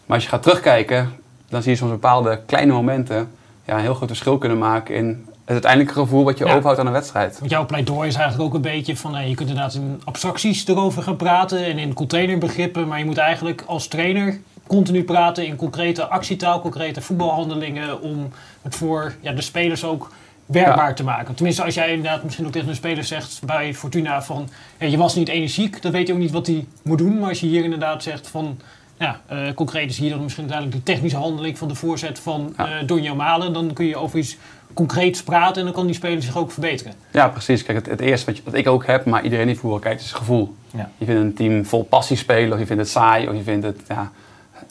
Maar als je gaat terugkijken, dan zie je soms bepaalde kleine momenten ja, een heel groot verschil kunnen maken in het uiteindelijke gevoel wat je ja. overhoudt aan een wedstrijd. Want jouw pleidooi is eigenlijk ook een beetje van, je kunt inderdaad in abstracties erover gaan praten en in containerbegrippen, maar je moet eigenlijk als trainer continu praten in concrete actietaal, concrete voetbalhandelingen om het voor ja, de spelers ook werkbaar ja. te maken. Tenminste, als jij inderdaad misschien ook tegen een speler zegt bij Fortuna van je was niet energiek, dan weet je ook niet wat hij moet doen. Maar als je hier inderdaad zegt van ja, uh, concreet is hier dan misschien uiteindelijk de technische handeling van de voorzet van ja. uh, Donjo Malen. Dan kun je over iets concreet praten en dan kan die speler zich ook verbeteren. Ja, precies. Kijk, het, het eerste wat, je- wat ik ook heb, maar iedereen die voetbal kijkt, is gevoel. Ja. Je vindt een team vol passie spelen, of je vindt het saai, of je vindt het ja,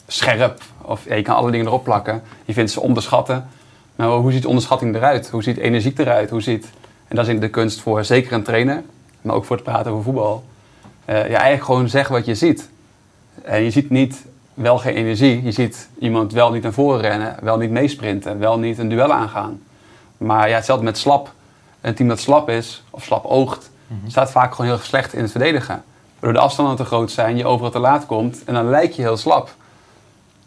scherp. Of ja, je kan alle dingen erop plakken. Je vindt ze onderschatten. Maar hoe ziet onderschatting eruit? Hoe ziet energiek eruit? Hoe ziet, en dat is in de kunst voor zeker een trainer, maar ook voor het praten over voetbal. Eh, ja, eigenlijk gewoon zeggen wat je ziet. En je ziet niet wel geen energie. Je ziet iemand wel niet naar voren rennen, wel niet meesprinten, wel niet een duel aangaan. Maar ja, hetzelfde met slap. Een team dat slap is, of slap oogt, staat vaak gewoon heel slecht in het verdedigen. Waardoor de afstanden te groot zijn, je overal te laat komt en dan lijk je heel slap.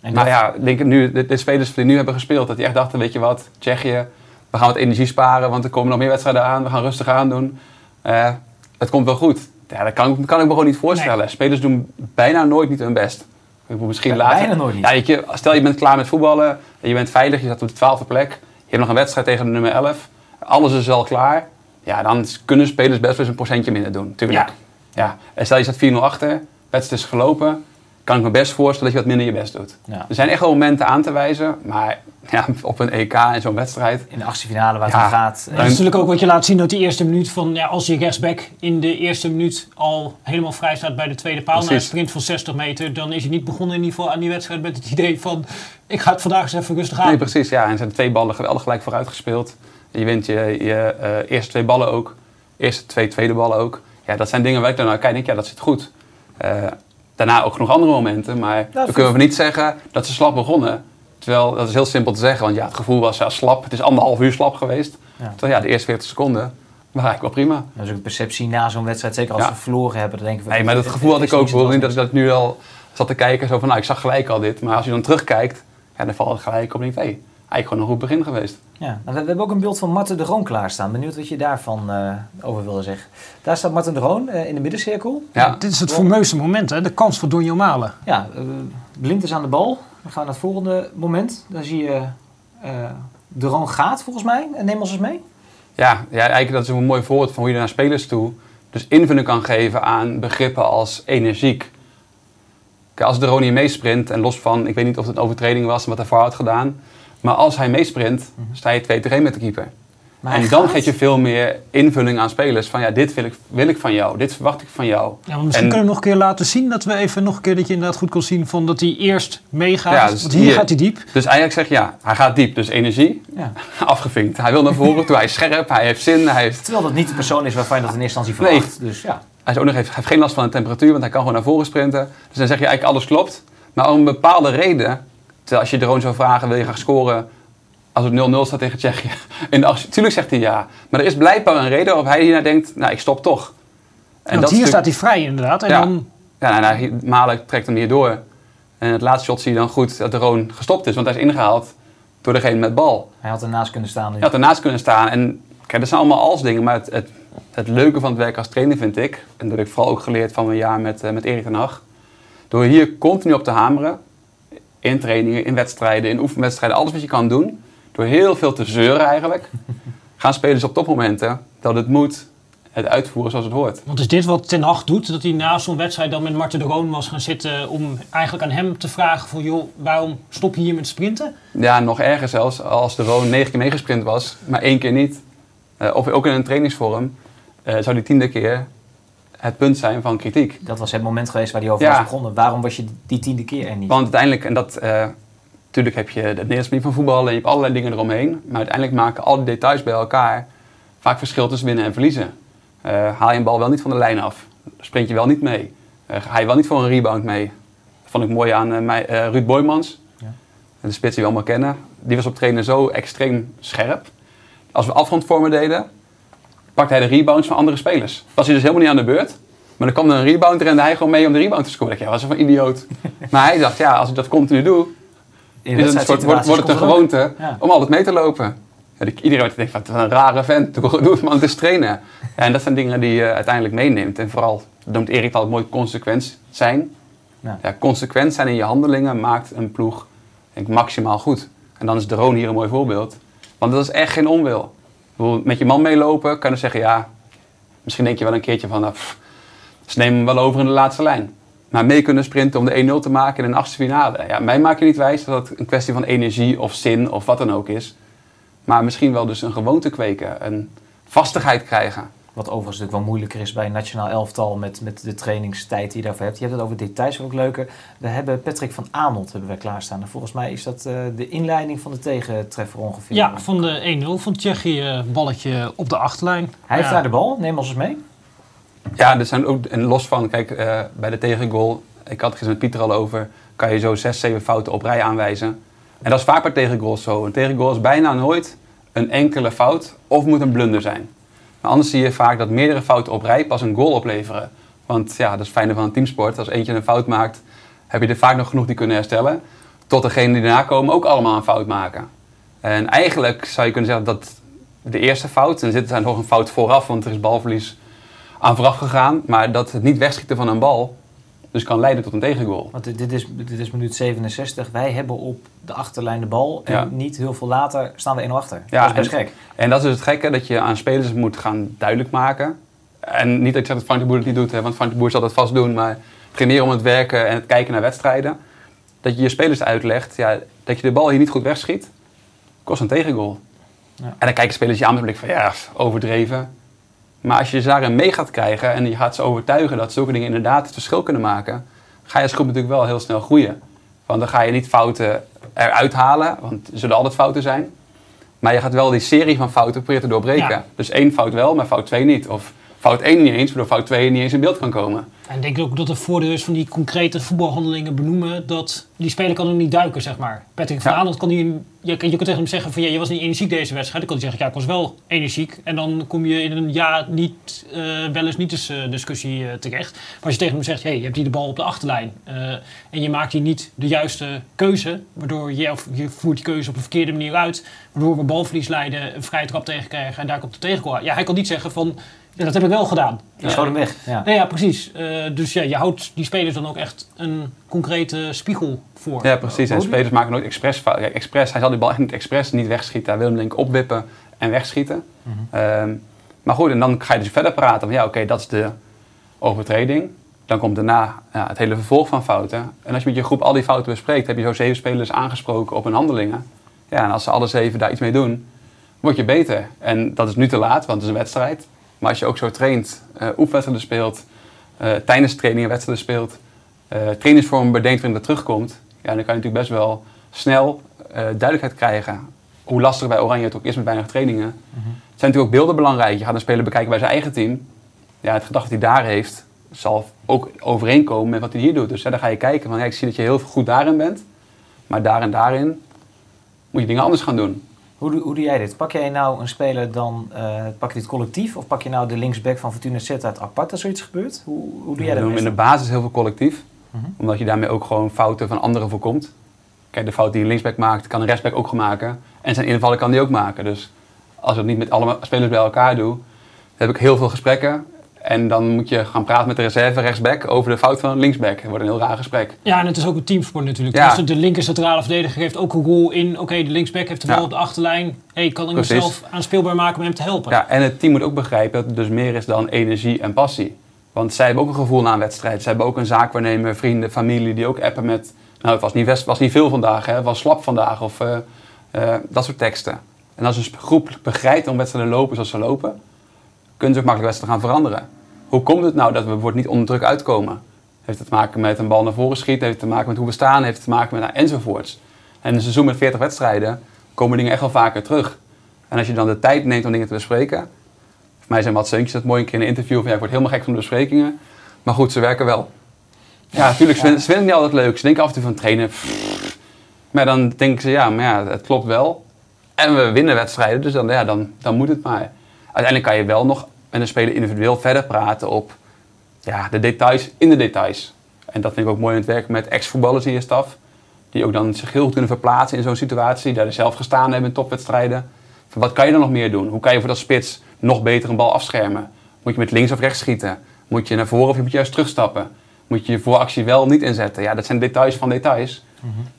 En Maar dat- ja, ik denk nu, de, de spelers die nu hebben gespeeld, dat die echt dachten, weet je wat, Tsjechië, we gaan wat energie sparen, want er komen nog meer wedstrijden aan, we gaan rustig aandoen. Eh het komt wel goed. Ja, dat kan, kan ik me gewoon niet voorstellen. Spelers doen bijna nooit niet hun best. Ik bedoel, misschien later. bijna nooit niet. Ja, je, stel je bent klaar met voetballen, en je bent veilig, je staat op de twaalfde plek, je hebt nog een wedstrijd tegen de nummer 11, alles is al klaar. Ja, dan kunnen spelers best wel eens een procentje minder doen, tuurlijk. Ja. Ja. En stel je staat 4-0 achter, wedstrijd is gelopen, kan ik me best voorstellen dat je wat minder je best doet. Ja. Er zijn echt wel momenten aan te wijzen, maar ja, op een EK en zo'n wedstrijd. in de achtste finale waar het Ja. om gaat. Dat is natuurlijk ook wat je laat zien uit die eerste minuut. Van, ja, als je rechtsback in de eerste minuut al helemaal vrij staat bij de tweede paal... na een sprint van 60 meter... dan is je niet begonnen in ieder geval aan die wedstrijd met het idee van... ik ga het vandaag eens even rustig aan. Nee, precies. Ja, en er zijn twee ballen geweldig gelijk vooruit gespeeld. Je wint je, je eh, eerste twee ballen ook. Eerste twee tweede ballen ook. Ja, dat zijn dingen waar ik dan naar kijk en denk, ja, dat zit goed. Eh, daarna ook nog andere momenten, maar dan kunnen we niet zeggen dat ze slap begonnen. Terwijl, dat is heel simpel te zeggen, want ja, het gevoel was ja, slap. Het is anderhalf uur slap geweest. Ja. Terwijl ja, de eerste 40 seconden waren eigenlijk wel prima. Dat is ook een perceptie na zo'n wedstrijd. Zeker als Ja. we verloren hebben. Dan denken we, Nee, maar dat het- gevoel had het ik ook. niet Ik bedoel zoals niet dat ik dat nu al zat te kijken. Zo van, nou, ik zag gelijk al dit. Maar als je dan terugkijkt, ja, dan valt het gelijk op. Denk hey, eigenlijk gewoon een goed begin geweest. Ja, nou, we, we hebben ook een beeld van Marten de Roon klaarstaan. Benieuwd wat je daarvan eh, over wilde zeggen. Daar staat Marten de Roon eh, in de middencirkel. Ja, Dit is het fameuze moment, hè? de kans voor Donjo Malen. Ja, eh, Blind is aan de bal. Dan gaan we naar het volgende moment. Dan zie je eh de Roon gaat volgens mij. En neem ons eens mee. Ja, ja, eigenlijk dat is een mooi voorbeeld van hoe je naar spelers toe dus invulling kan geven aan begrippen als energiek. Kijk, als de Ronnie meesprint en los van, ik weet niet of het een overtreding was en wat hij voor had gedaan, maar als hij meesprint, sta je 2 tegen 1 met de keeper. Maar en dan gaat. geef je veel meer invulling aan spelers van ja, dit wil ik, wil ik van jou, dit verwacht ik van jou. Ja, maar misschien En- kunnen we nog een keer laten zien dat we even nog een keer dat je inderdaad goed kon zien van dat hij eerst meegaat. Ja, dus want hier hier- gaat hij diep. Dus eigenlijk zeg je ja, hij gaat diep, dus energie, Ja. afgevinkt. Hij wil naar voren toe, hij is scherp, hij heeft zin, hij heeft Terwijl dat niet de persoon is waarvan je dat in eerste instantie Nee. verwacht. Dus ja. Hij, is ook nog, heeft, hij heeft geen last van de temperatuur, want hij kan gewoon naar voren sprinten. Dus dan zeg je eigenlijk alles klopt. Maar om een bepaalde reden, terwijl als je Drone zou vragen, wil je graag scoren als het 0-0 staat tegen Tsjechië? In de achtste- Tuurlijk zegt hij ja. Maar er is blijkbaar een reden waarop hij hiernaar denkt, nou ik stop toch. En Want dat hier staat hij vrij inderdaad. En Ja. dan, Ja, nou, nou, Malen trekt hem hier door. En het laatste shot zie je dan goed dat de Roon gestopt is, want hij is ingehaald door degene met bal. Hij had ernaast kunnen staan. Nu. Je had ernaast kunnen staan. En kijk, dat zijn allemaal als dingen. Maar het, het, het leuke van het werk als trainer vind ik, en dat heb ik vooral ook geleerd van mijn jaar met, eh, met Erik ten Hag. Door hier continu op te hameren, in trainingen, in wedstrijden, in oefenwedstrijden, alles wat je kan doen. Door heel veel te zeuren eigenlijk, gaan spelers op topmomenten dat het moet het uitvoeren zoals het hoort. want is dit wat Ten Hag doet? Dat hij na zo'n wedstrijd dan met Marten de Roon was gaan zitten om eigenlijk aan hem te vragen van joh, waarom stop je hier met sprinten? Ja, nog erger zelfs, als de Roon negen keer meegesprint was, maar één keer niet. eh, of ook in een trainingsvorm, eh, zou die tiende keer het punt zijn van kritiek. Dat was het moment geweest waar hij over Ja. was begonnen. Waarom was je die tiende keer er niet? Want uiteindelijk, en dat, eh natuurlijk heb je de manier van voetballen en je hebt allerlei dingen eromheen. Maar uiteindelijk maken al die details bij elkaar vaak verschil tussen winnen en verliezen. Eh, haal je een bal wel niet van de lijn af, sprint je wel niet mee. Eh, ga je wel niet voor een rebound mee. Dat vond ik mooi aan mij, Ruud Boymans, Ja. de spits die we allemaal kennen. Die was op trainen zo extreem scherp. Als we afrondvormen deden, pakte hij de rebounds van andere spelers. Was hij dus helemaal niet aan de beurt. Maar dan kwam er een rebound en rende hij gewoon mee om de rebound te scoren. Ik dacht, ja, wat is een idioot. maar hij dacht, ja, als ik dat continu doe, In is het een soort, wordt, wordt het een gewoonte Ja. om altijd mee te lopen. Ja, iedereen denkt, wat een rare vent, doe, het man, het is trainen. En dat zijn dingen die je uiteindelijk meeneemt. En vooral, dat noemt Erik altijd mooi, consequent zijn. Ja. Ja, consequent zijn in je handelingen maakt een ploeg denk ik, maximaal goed. En dan is de Roon hier een mooi voorbeeld. Want dat is echt geen onwil. Met je man meelopen kan je zeggen, ja, misschien denk je wel een keertje van, nou, ze nemen hem wel over in de laatste lijn. Maar mee kunnen sprinten om de 1-0 te maken in een achtste finale. Ja, mij maak je niet wijs dat het een kwestie van energie of zin of wat dan ook is. Maar misschien wel dus een gewoonte kweken, een vastigheid krijgen. Wat overigens natuurlijk wel moeilijker is bij een nationaal elftal met, met de trainingstijd die je daarvoor hebt. Je hebt het over details, wat ook leuker. We hebben Patrick van Aanholt hebben wij klaarstaan. En volgens mij is dat eh, de inleiding van de tegentreffer ongeveer. Ja, van de 1-0 van Tsjechië, eh, balletje op de achterlijn. Hij heeft daar de bal, neem ons eens mee. Ja, er zijn ook, en los van, kijk, eh, bij de tegengoal, ik had het gisteren met Pieter al over, kan je zo zes, zeven fouten op rij aanwijzen. En dat is vaak bij tegengoals zo. Een tegengoal is bijna nooit een enkele fout of moet een blunder zijn. Maar anders zie je vaak dat meerdere fouten op rij pas een goal opleveren. Want ja, dat is het fijne van een teamsport. Als eentje een fout maakt, heb je er vaak nog genoeg die kunnen herstellen. Tot degenen die daarna komen ook allemaal een fout maken. En eigenlijk zou je kunnen zeggen dat de eerste fout, en er zit er nog een fout vooraf, want er is balverlies aan vooraf gegaan. Maar dat het niet wegschieten van een bal dus kan leiden tot een tegengoal. Want dit- is, dit is minuut 67. Wij hebben op de achterlijn de bal. En Ja. niet heel veel later staan we 1-0 achter. Ja, dat is best en- gek. En dat is het gekke, dat je aan spelers moet gaan duidelijk maken. En niet dat ik zeg dat Frank de Boer het niet doet, hè, want Frank de Boer zal dat vast doen. Maar meer om het werken en het kijken naar wedstrijden. Dat je je spelers uitlegt, ja, dat je de bal hier niet goed wegschiet, kost een tegengoal. Ja. En dan kijken spelers je aan met een blik van, ja, overdreven. Maar als je ze daarin mee gaat krijgen en je gaat ze overtuigen dat zulke dingen inderdaad het verschil kunnen maken, ga je als groep natuurlijk wel heel snel groeien. Want dan ga je niet fouten eruit halen, want er zullen altijd fouten zijn. Maar je gaat wel die serie van fouten proberen te doorbreken. Ja. Dus één fout wel, maar fout twee niet. Of fout één niet eens, waardoor fout twee niet eens in beeld kan komen. En ik denk ook dat het voordeel is van die concrete voetbalhandelingen benoemen, dat die speler kan ook niet duiken, zeg maar. Patrick van Ja. Kan die, je, je kunt tegen hem zeggen van ja, je was niet energiek deze wedstrijd. Dan kan hij zeggen, ja, ik was wel energiek. En dan kom je in een ja, niet, eh, wel eens niet eens eh, discussie eh, terecht. Maar als je tegen hem zegt, hey, je hebt hier de bal op de achterlijn. en je maakt hier niet de juiste keuze, waardoor je, of je voert die keuze op een verkeerde manier uit, waardoor we balverlies leiden, een vrije trap tegenkrijgen en daar komt de tegengoal. Ja, hij kan niet zeggen van, ja, dat heb ik wel gedaan. Je schoot hem weg. Ja. Nee, ja, precies. Eh, dus ja, je houdt die spelers dan ook echt een concrete spiegel voor. Ja, precies. En spelers maken nooit expres fouten. Expres, hij zal die bal echt niet expres niet wegschieten. Hij wil hem denk ik opwippen en wegschieten. Ehm, maar goed, en dan ga je dus verder praten. Van, ja, oké, dat is de overtreding. Dan komt daarna ja, het hele vervolg van fouten. En als je met je groep al die fouten bespreekt, heb je zo zeven spelers aangesproken op hun handelingen. Ja, en als ze alle zeven daar iets mee doen, word je beter. En dat is nu te laat, want het is een wedstrijd. Maar als je ook zo traint, eh oefenwedstrijden speelt, eh, tijdens trainingen wedstrijden speelt, eh trainingsvormen bedenkt waarin dat terugkomt, ja, dan kan je natuurlijk best wel snel duidelijkheid krijgen. Hoe lastig bij Oranje het ook is met weinig trainingen. Mhm. Het zijn natuurlijk ook beelden belangrijk. Je gaat een speler bekijken bij zijn eigen team. Ja, het gedacht dat hij daar heeft, zal ook overeenkomen met wat hij hier doet. Dus ja, dan ga je kijken van, ja, ik zie dat je heel goed daarin bent. Maar daar en daarin moet je dingen anders gaan doen. Hoe, doe- hoe doe jij dit? Pak jij nou een speler dan, eh, pak je dit collectief? Of pak je nou de linksback van Fortuna Sittard apart als zoiets gebeurt? Hoe, hoe doe jij We dat doen in de basis heel veel collectief. Mhm. Omdat je daarmee ook gewoon fouten van anderen voorkomt. Kijk, de fout die een linksback maakt, kan een rechtsback ook maken. En zijn invallen kan die ook maken. Dus als ik het niet met alle spelers bij elkaar doe, heb ik heel veel gesprekken. En dan moet je gaan praten met de reserve rechtsback over de fout van linksback. Dat wordt een heel raar gesprek. Ja, en het is ook een teamsport natuurlijk. Ja. Dus de- linker centrale verdediger geeft ook een rol in. Oké, de linksback heeft de bal Ja. op de achterlijn. hey, kan ik Precies. mezelf aanspeelbaar maken om hem te helpen? Ja, en het team moet ook begrijpen dat het dus meer is dan energie en passie. Want zij hebben ook een gevoel na een wedstrijd. Zij hebben ook een zaakwaarnemer, vrienden, familie die ook appen met... Nou, het was niet, best, was niet veel vandaag, hè. het was slap vandaag of eh, eh, dat soort teksten. En als een groep begrijpt om wedstrijden lopen zoals ze lopen, kunnen ze ook makkelijk wedstrijden gaan veranderen. Hoe komt het nou dat we bijvoorbeeld niet onder druk uitkomen? Heeft het te maken met een bal naar voren schieten, heeft het te maken met hoe we staan, heeft het te maken met nou, enzovoorts. En in een seizoen met 40 wedstrijden komen dingen echt wel vaker terug. En als je dan de tijd neemt om dingen te bespreken, voor mij zijn wat Seuntjes dat mooi een keer in een interview van ja, ik word helemaal gek van de besprekingen. Maar goed, ze werken wel. Ja, natuurlijk, vinden, ze vinden niet altijd leuk. Ze denken af en toe van trainen. pff. Maar dan denken ze, ja, maar ja, het klopt wel. En we winnen wedstrijden, dus dan, ja, dan, dan moet het maar. Uiteindelijk kan je wel nog met een speler individueel verder praten op ja, de details in de details. En dat vind ik ook mooi in het werken met ex-voetballers in je staf. Die ook dan zich heel goed kunnen verplaatsen in zo'n situatie. Die daar zelf gestaan hebben in topwedstrijden. Van wat kan je dan nog meer doen? Hoe kan je voor dat spits nog beter een bal afschermen? Moet je met links of rechts schieten? Moet je naar voren of moet je juist terugstappen? Moet je je vooractie wel of niet inzetten? Ja, dat zijn details van details.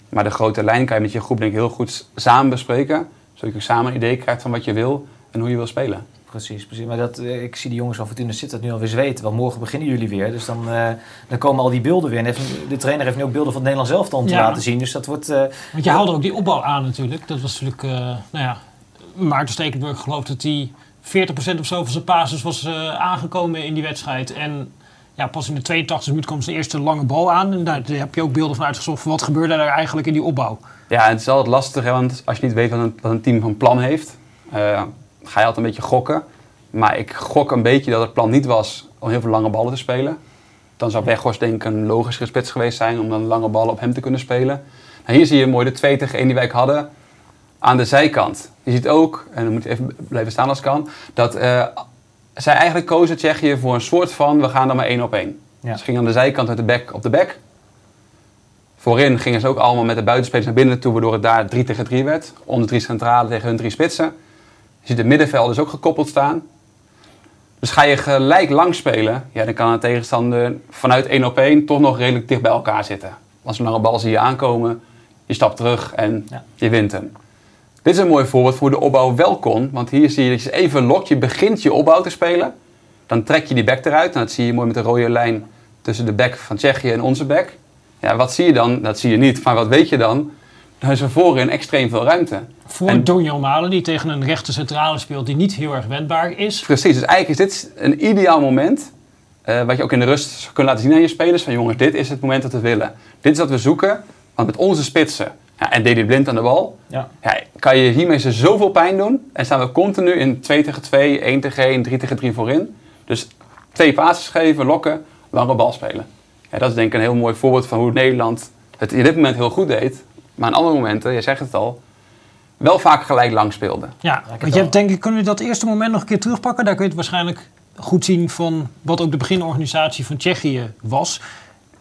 Maar de grote lijn kan je met je groep denk ik heel goed samen bespreken. Zodat je ook samen een idee krijgt van wat je wil en hoe je wil spelen. Precies, precies. Maar dat, eh, ik zie die jongens van Fortuna Sittard nu alweer zweten. Want morgen beginnen jullie weer. Dus dan, eh, dan komen al die beelden weer. En heeft, de trainer heeft nu ook beelden van het Nederlands om te Ja. laten zien. Dus dat wordt... eh, Want je haalde ook die opbouw aan natuurlijk. Dat was natuurlijk, eh, nou ja, Maarten Stekelenburg gelooft dat hij 40% of zo van zijn basis was eh, aangekomen in die wedstrijd. En ja, pas in de 82e minuut kwam zijn eerste lange bal aan. En daar heb je ook beelden van uitgezocht. Van wat gebeurde er eigenlijk in die opbouw? Ja, het is altijd lastig, hè, want als je niet weet wat een, wat een team van plan heeft, eh, ga je altijd een beetje gokken. Maar ik gok een beetje dat het plan niet was om heel veel lange ballen te spelen. Dan zou Weghorst denk ik een logische spits geweest zijn om dan lange ballen op hem te kunnen spelen. Nou, hier zie je mooi de 2 tegen 1 die wij hadden aan de zijkant. Je ziet ook, en dan moet je even blijven staan als het kan, dat eh, zij eigenlijk kozen Tsjechië voor een soort van, we gaan dan maar één op één. Ja. Ze gingen aan de zijkant met de back op de back. Voorin gingen ze ook allemaal met de buitenspelers naar binnen toe, waardoor het daar 3 tegen 3 werd. Onder drie centrale tegen hun drie spitsen. Je ziet het middenveld dus ook gekoppeld staan. Dus ga je gelijk lang spelen, ja, dan kan een tegenstander vanuit 1 op 1 toch nog redelijk dicht bij elkaar zitten. Als een lange bal zie je aankomen, je stapt terug en Ja. je wint hem. Dit is een mooi voorbeeld voor hoe de opbouw wel kon. Want hier zie je dat je even lokt, je begint je opbouw te spelen. Dan trek je die back eruit. En dat zie je mooi met de rode lijn tussen de back van Tsjechië en onze back. Ja, wat zie je dan? Dat zie je niet. Maar wat weet je dan? Dan is er voorin extreem veel ruimte. Voor En- Donjo Malen, die tegen een rechte centrale speelt die niet heel erg wendbaar is. Precies, dus eigenlijk is dit een ideaal moment. eh, wat je ook in de rust kunt laten zien aan je spelers. Van jongens, dit is het moment dat we willen. Dit is wat we zoeken. Want met onze spitsen ja, en Deli Blind aan de bal. Ja. Ja, kan je hiermee ze zoveel pijn doen. En staan we continu in 2 tegen 2, 1 tegen 1, 3 tegen 3 voorin. Dus twee passes geven, lokken, lange bal spelen. Ja, dat is denk ik een heel mooi voorbeeld van hoe Nederland het in dit moment heel goed deed. Maar aan andere momenten, je zegt het al, wel vaak gelijk lang speelde. Ja, want je hebt denk ik, kunnen we dat eerste moment nog een keer terugpakken? Daar kun je het waarschijnlijk goed zien van wat ook de beginorganisatie van Tsjechië was.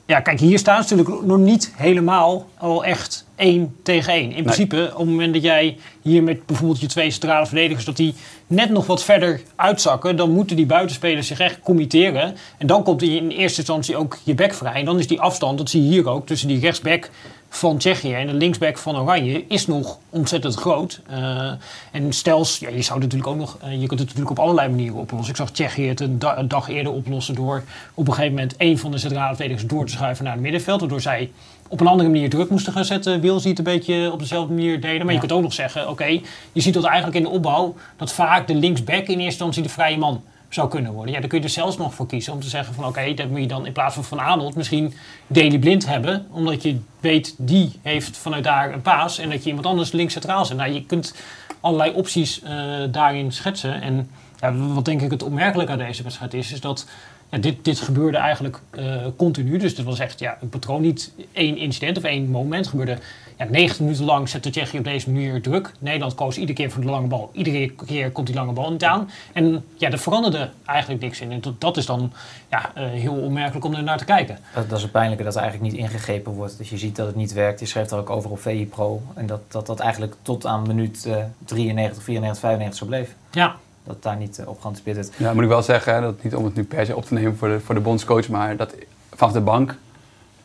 Ja, kijk, hier staan ze natuurlijk nog niet helemaal al echt één tegen één. In principe, op het moment dat jij hier met bijvoorbeeld je twee centrale verdedigers, dat die net nog wat verder uitzakken, dan moeten die buitenspelers zich echt committeren. En dan komt in eerste instantie ook je back vrij. En dan is die afstand, dat zie je hier ook, tussen die rechtsback van Tsjechië en de linksback van Oranje is nog ontzettend groot. Eh, en stels, ja, je zou natuurlijk ook nog, eh, je kunt het natuurlijk op allerlei manieren oplossen. Ik zag Tsjechië het een, da- een dag eerder oplossen door op een gegeven moment één van de centrale verdedigers door te schuiven naar het middenveld. Waardoor zij op een andere manier druk moesten gaan zetten. Wil ziet een beetje op dezelfde manier deden. Maar je kunt ook nog zeggen, oké, je ziet dat eigenlijk in de opbouw dat vaak de linksback in eerste instantie de vrije man zou kunnen worden. Ja, daar kun je er zelfs nog voor kiezen om te zeggen van oké, dat moet je dan in plaats van Van Arnold misschien Daily Blind hebben. Omdat je weet, die heeft vanuit daar een paas en dat je iemand anders links centraal zet. Nou, je kunt allerlei opties eh, daarin schetsen. En ja, wat denk ik het opmerkelijk aan deze wedstrijd is, is dat ja, dit, dit gebeurde eigenlijk eh, continu. Dus het was echt ja, een patroon, niet één incident of één moment. Gebeurde ja, 90 minuten lang zette Tsjechië op deze manier druk. Nederland koos iedere keer voor de lange bal. Iedere keer komt die lange bal niet aan. En ja, er veranderde eigenlijk niks in. En dat, dat is dan ja, eh, heel opmerkelijk om er naar te kijken. Dat, dat is het pijnlijke dat er eigenlijk niet ingegrepen wordt. Dus je ziet dat het niet werkt. Je schreef er ook over op VI Pro. En dat dat, dat eigenlijk tot aan minuut eh 93, 94, 95 zo bleef. Ja, Dat daar niet eh, op geanticipeerd werd. Ja, moet ik wel zeggen, dat niet om het nu per se op te nemen voor de, voor de bondscoach, maar dat vanaf de bank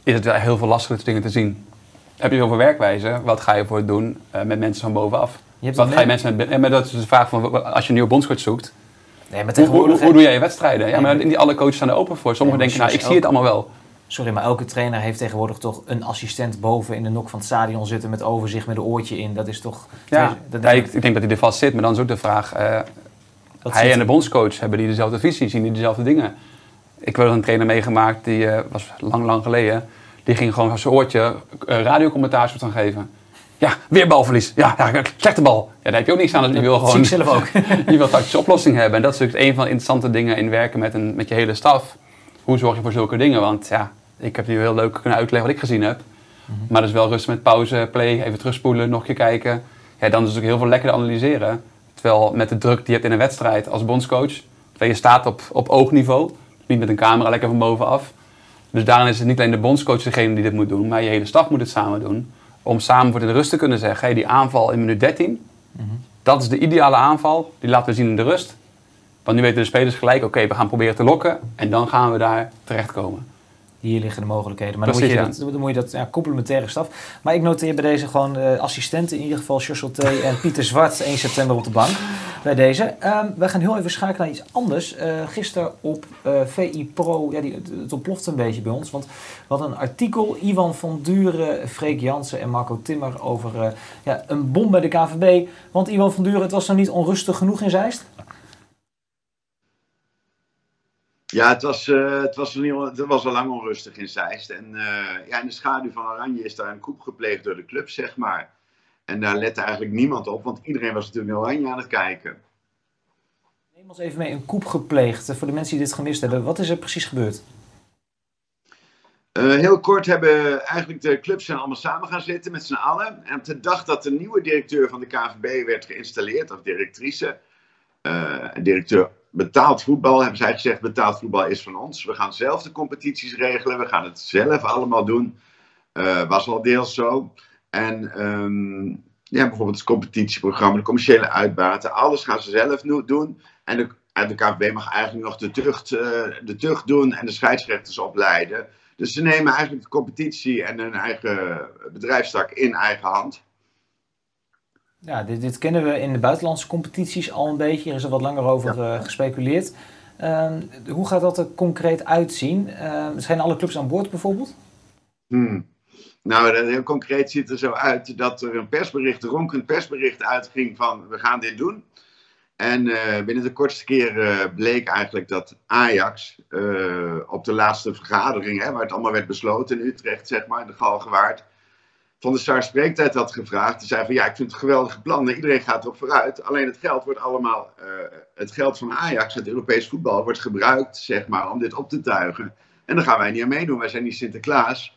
is het wel heel veel lastiger dingen te zien. Heb je over werkwijze, wat ga je voor doen eh, met mensen van bovenaf? Je hebt Wat ga je mensen met, en maar dat is dus de vraag van, als je een nieuwe bondscoach zoekt, Nee, maar hoe, hoe, doe jij je wedstrijden? Ja, maar niet alle coaches staan er open voor. Sommigen Nee, denken, nou, ik zie het allemaal wel. Sorry, maar elke trainer heeft tegenwoordig toch een assistent boven in de nok van het stadion zitten met overzicht, met een oortje in. Dat is toch... Ja, dat, ja, ik, ik denk dat hij er vast zit, maar dan is ook de vraag, eh, dat hij en de bondscoach, hebben die dezelfde visie, zien die dezelfde dingen? Ik heb wel een trainer meegemaakt, die eh, was lang, lang geleden. Die ging gewoon zijn oortje uh, radiocommentaar soort van geven. Ja, weer balverlies. Ja, ja, slechte bal. Ja, daar heb je ook niks aan. Dus je wil gewoon ik zelf ook. je wil tactische oplossing hebben. En dat is natuurlijk een van de interessante dingen in werken met, een, met je hele staf. Hoe zorg je voor zulke dingen? Want ja, ik heb nu heel leuk kunnen uitleggen wat ik gezien heb. Maar dat is wel rustig met pauze, play, even terugspoelen, nog een keer kijken. Ja, dan is het ook heel veel lekkerder analyseren. Terwijl met de druk die je hebt in een wedstrijd als bondscoach, terwijl je staat op, op oogniveau, niet met een camera lekker van bovenaf. Dus daarin is het niet alleen de bondscoach degene die dit moet doen, maar je hele staf moet het samen doen. Om samen voor de rust te kunnen zeggen, hey, die aanval in minuut 13, dat is de ideale aanval, die laten we zien in de rust. Want nu weten de spelers gelijk, oké, we gaan proberen te lokken en dan gaan we daar terechtkomen. Hier liggen de mogelijkheden. Maar Precies, dan, moet je dat, dan moet je dat ja, complementaire staf. Maar ik noteer bij deze gewoon uh, assistenten, in ieder geval T en Pieter Zwart 1 september op de bank. Bij deze. Um, wij gaan heel even schakelen naar iets anders. Uh, gisteren op uh, VI Pro, ja, die, het ontploft een beetje bij ons. Want we hadden een artikel, Ivan van Duren, Freek Jansen en Marco Timmer over ja, een bom bij de KVB. Want Ivan van Duren, het was nog niet onrustig genoeg in Zeist? Ja, het was, uh, het, was niet, het was al lang onrustig in Zeist. En uh, ja, in de schaduw van Oranje is daar een koep gepleegd door de club, zeg maar. En daar lette eigenlijk niemand op, want iedereen was natuurlijk Oranje aan het kijken. Neem ons even mee, een koep gepleegd. Voor de mensen die dit gemist hebben, wat is er precies gebeurd? Uh, heel kort hebben eigenlijk de clubs zijn allemaal samen gaan zitten met z'n allen. En op de dag dat de nieuwe directeur van de KVB werd geïnstalleerd, of directrice, directeur betaald voetbal, hebben zij gezegd, betaald voetbal is van ons. We gaan zelf de competities regelen, we gaan het zelf allemaal doen. Uh, was al deels zo. En um, ja, bijvoorbeeld het competitieprogramma, de commerciële uitbaten, alles gaan ze zelf doen. En de, en de KVB mag eigenlijk nog de tucht, uh, de tucht doen en de scheidsrechters opleiden. Dus ze nemen eigenlijk de competitie en hun eigen bedrijfstak in eigen hand. Ja, dit, dit, kennen we in de buitenlandse competities al een beetje. Er is er wat langer over ja. uh, gespeculeerd. Uh, hoe gaat dat er concreet uitzien? Uh, zijn alle clubs aan boord bijvoorbeeld? Hmm. Nou, heel concreet ziet er zo uit dat er een persbericht, een ronkend persbericht uitging van we gaan dit doen. En uh, binnen de kortste keer bleek eigenlijk dat Ajax op de laatste vergadering, hè, waar het allemaal werd besloten in Utrecht, zeg maar, in de Galgenwaard, van de Sar Spreektijd had gevraagd. Die zei van ja, ik vind het geweldige plannen. Iedereen gaat erop vooruit. Alleen het geld wordt allemaal, uh, het geld van Ajax, het Europees voetbal, wordt gebruikt, zeg maar, om dit op te tuigen. En daar gaan wij niet aan meedoen. Wij zijn niet Sinterklaas.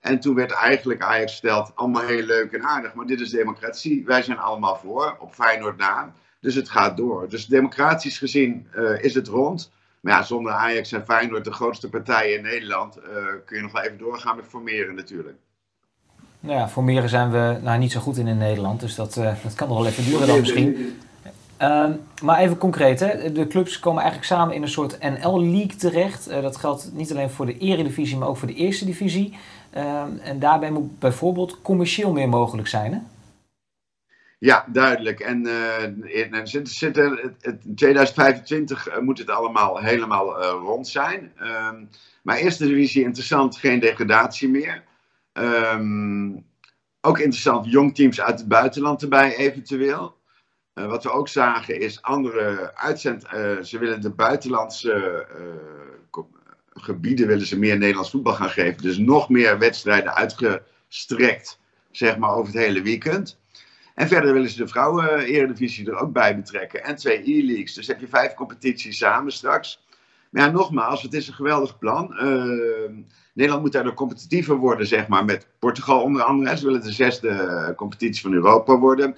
En toen werd eigenlijk Ajax gesteld, allemaal heel leuk en aardig, maar dit is democratie. Wij zijn allemaal voor, op Feyenoord na. Dus het gaat door. Dus democratisch gezien uh, is het rond. Maar ja, zonder Ajax en Feyenoord, de grootste partijen in Nederland, uh, kun je nog wel even doorgaan met formeren natuurlijk. Nou ja, formeren zijn we nou, niet zo goed in in Nederland, dus dat, uh, dat kan nog wel even duren dan misschien. Uh, maar even concreet, hè? de clubs komen eigenlijk samen in een soort NL-league terecht. Uh, dat geldt niet alleen voor de eredivisie, maar ook voor de eerste divisie. Uh, en daarbij moet bijvoorbeeld commercieel meer mogelijk zijn, hè? Ja, duidelijk. En in, in 2025 moet het allemaal helemaal rond zijn. Ehm, maar eerste divisie interessant, geen degradatie meer. Um, ook interessant, jong teams uit het buitenland erbij eventueel. Uh, wat we ook zagen is andere uitzend... Uh, ze willen de buitenlandse uh, gebieden willen ze meer Nederlands voetbal gaan geven. Dus nog meer wedstrijden uitgestrekt, zeg maar, over het hele weekend. En verder willen ze de vrouwen-eredivisie er ook bij betrekken. En twee e-leagues. Dus heb je vijf competities samen straks. Maar ja, nogmaals, het is een geweldig plan. Uh, Nederland moet daardoor competitiever worden, zeg maar, met Portugal onder andere. Ze willen de zesde uh, competitie van Europa worden.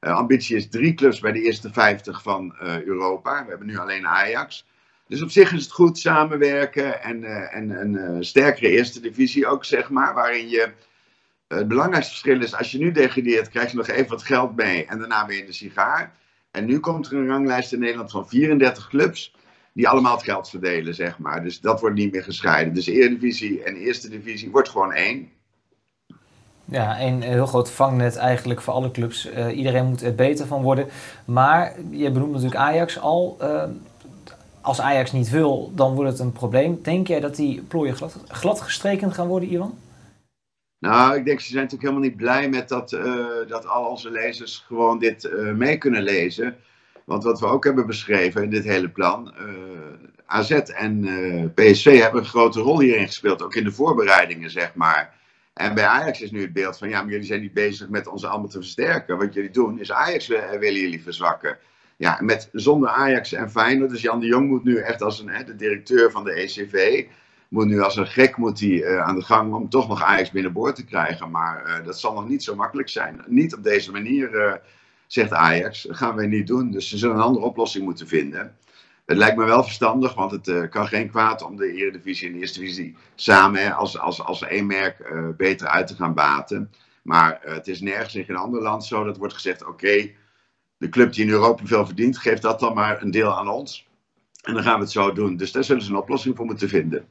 Uh, ambitie is drie clubs bij de eerste vijftig van uh, Europa. We hebben nu alleen Ajax. Dus op zich is het goed samenwerken en, en een sterkere eerste divisie ook, zeg maar, waarin je... het belangrijkste verschil is, als je nu degradeert, krijg je nog even wat geld mee en daarna weer in de sigaar. En nu komt er een ranglijst in Nederland van 34 clubs die allemaal het geld verdelen, zeg maar. Dus dat wordt niet meer gescheiden. Dus Eredivisie en Eerste Divisie wordt gewoon één. Ja, een heel groot vangnet eigenlijk voor alle clubs. Uh, iedereen moet er beter van worden. Maar je benoemt natuurlijk Ajax al. Uh, als Ajax niet wil, dan wordt het een probleem. Denk jij dat die plooien glad, glad gestreken gaan worden, Ivan? Nou, ik denk ze zijn natuurlijk helemaal niet blij met dat, uh, dat al onze lezers gewoon dit mee kunnen lezen. Want wat we ook hebben beschreven in dit hele plan, uh, AZ en uh, PSV hebben een grote rol hierin gespeeld, ook in de voorbereidingen, zeg maar. En bij Ajax is nu het beeld van, ja, maar jullie zijn niet bezig met ons allemaal te versterken. Wat jullie doen is Ajax willen jullie verzwakken. Ja, met, zonder Ajax en Feyenoord, dus Jan de Jong moet nu echt als een, hè, de directeur van de ECV, moet nu als een gek moet aan de gang om toch nog Ajax binnenboord te krijgen. Maar dat zal nog niet zo makkelijk zijn. Niet op deze manier zegt Ajax, dat gaan wij niet doen. Dus ze zullen een andere oplossing moeten vinden. Het lijkt me wel verstandig, want het uh, kan geen kwaad om de Eredivisie en de Eerste Divisie samen hè, als, als, als één merk uh, beter uit te gaan baten. Maar uh, het is nergens in geen ander land zo dat wordt gezegd: oké, de club die in Europa veel verdient, geeft dat dan maar een deel aan ons. En dan gaan we het zo doen. Dus daar zullen ze een oplossing voor moeten vinden.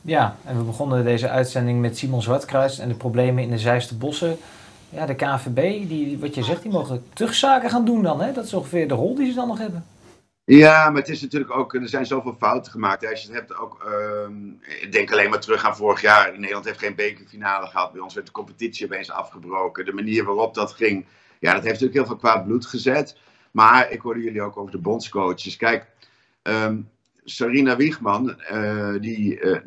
Ja, en we begonnen deze uitzending met Simon Zwartkruis en de problemen in de Zeiste Bossen. Ja, de KNVB, die, wat je zegt, die mogen terugzaken gaan doen dan. Hè? Dat is ongeveer de rol die ze dan nog hebben. Ja, maar het is natuurlijk ook, er zijn zoveel fouten gemaakt. Als je het hebt ook, ehm, ik denk alleen maar terug aan vorig jaar. Nederland heeft geen bekerfinale gehad. Bij ons werd de competitie opeens afgebroken. De manier waarop dat ging, ja, dat heeft natuurlijk heel veel kwaad bloed gezet. Maar ik hoorde jullie ook over de bondscoaches. Kijk, ehm, Sarina Wiegman, eh, die, eh,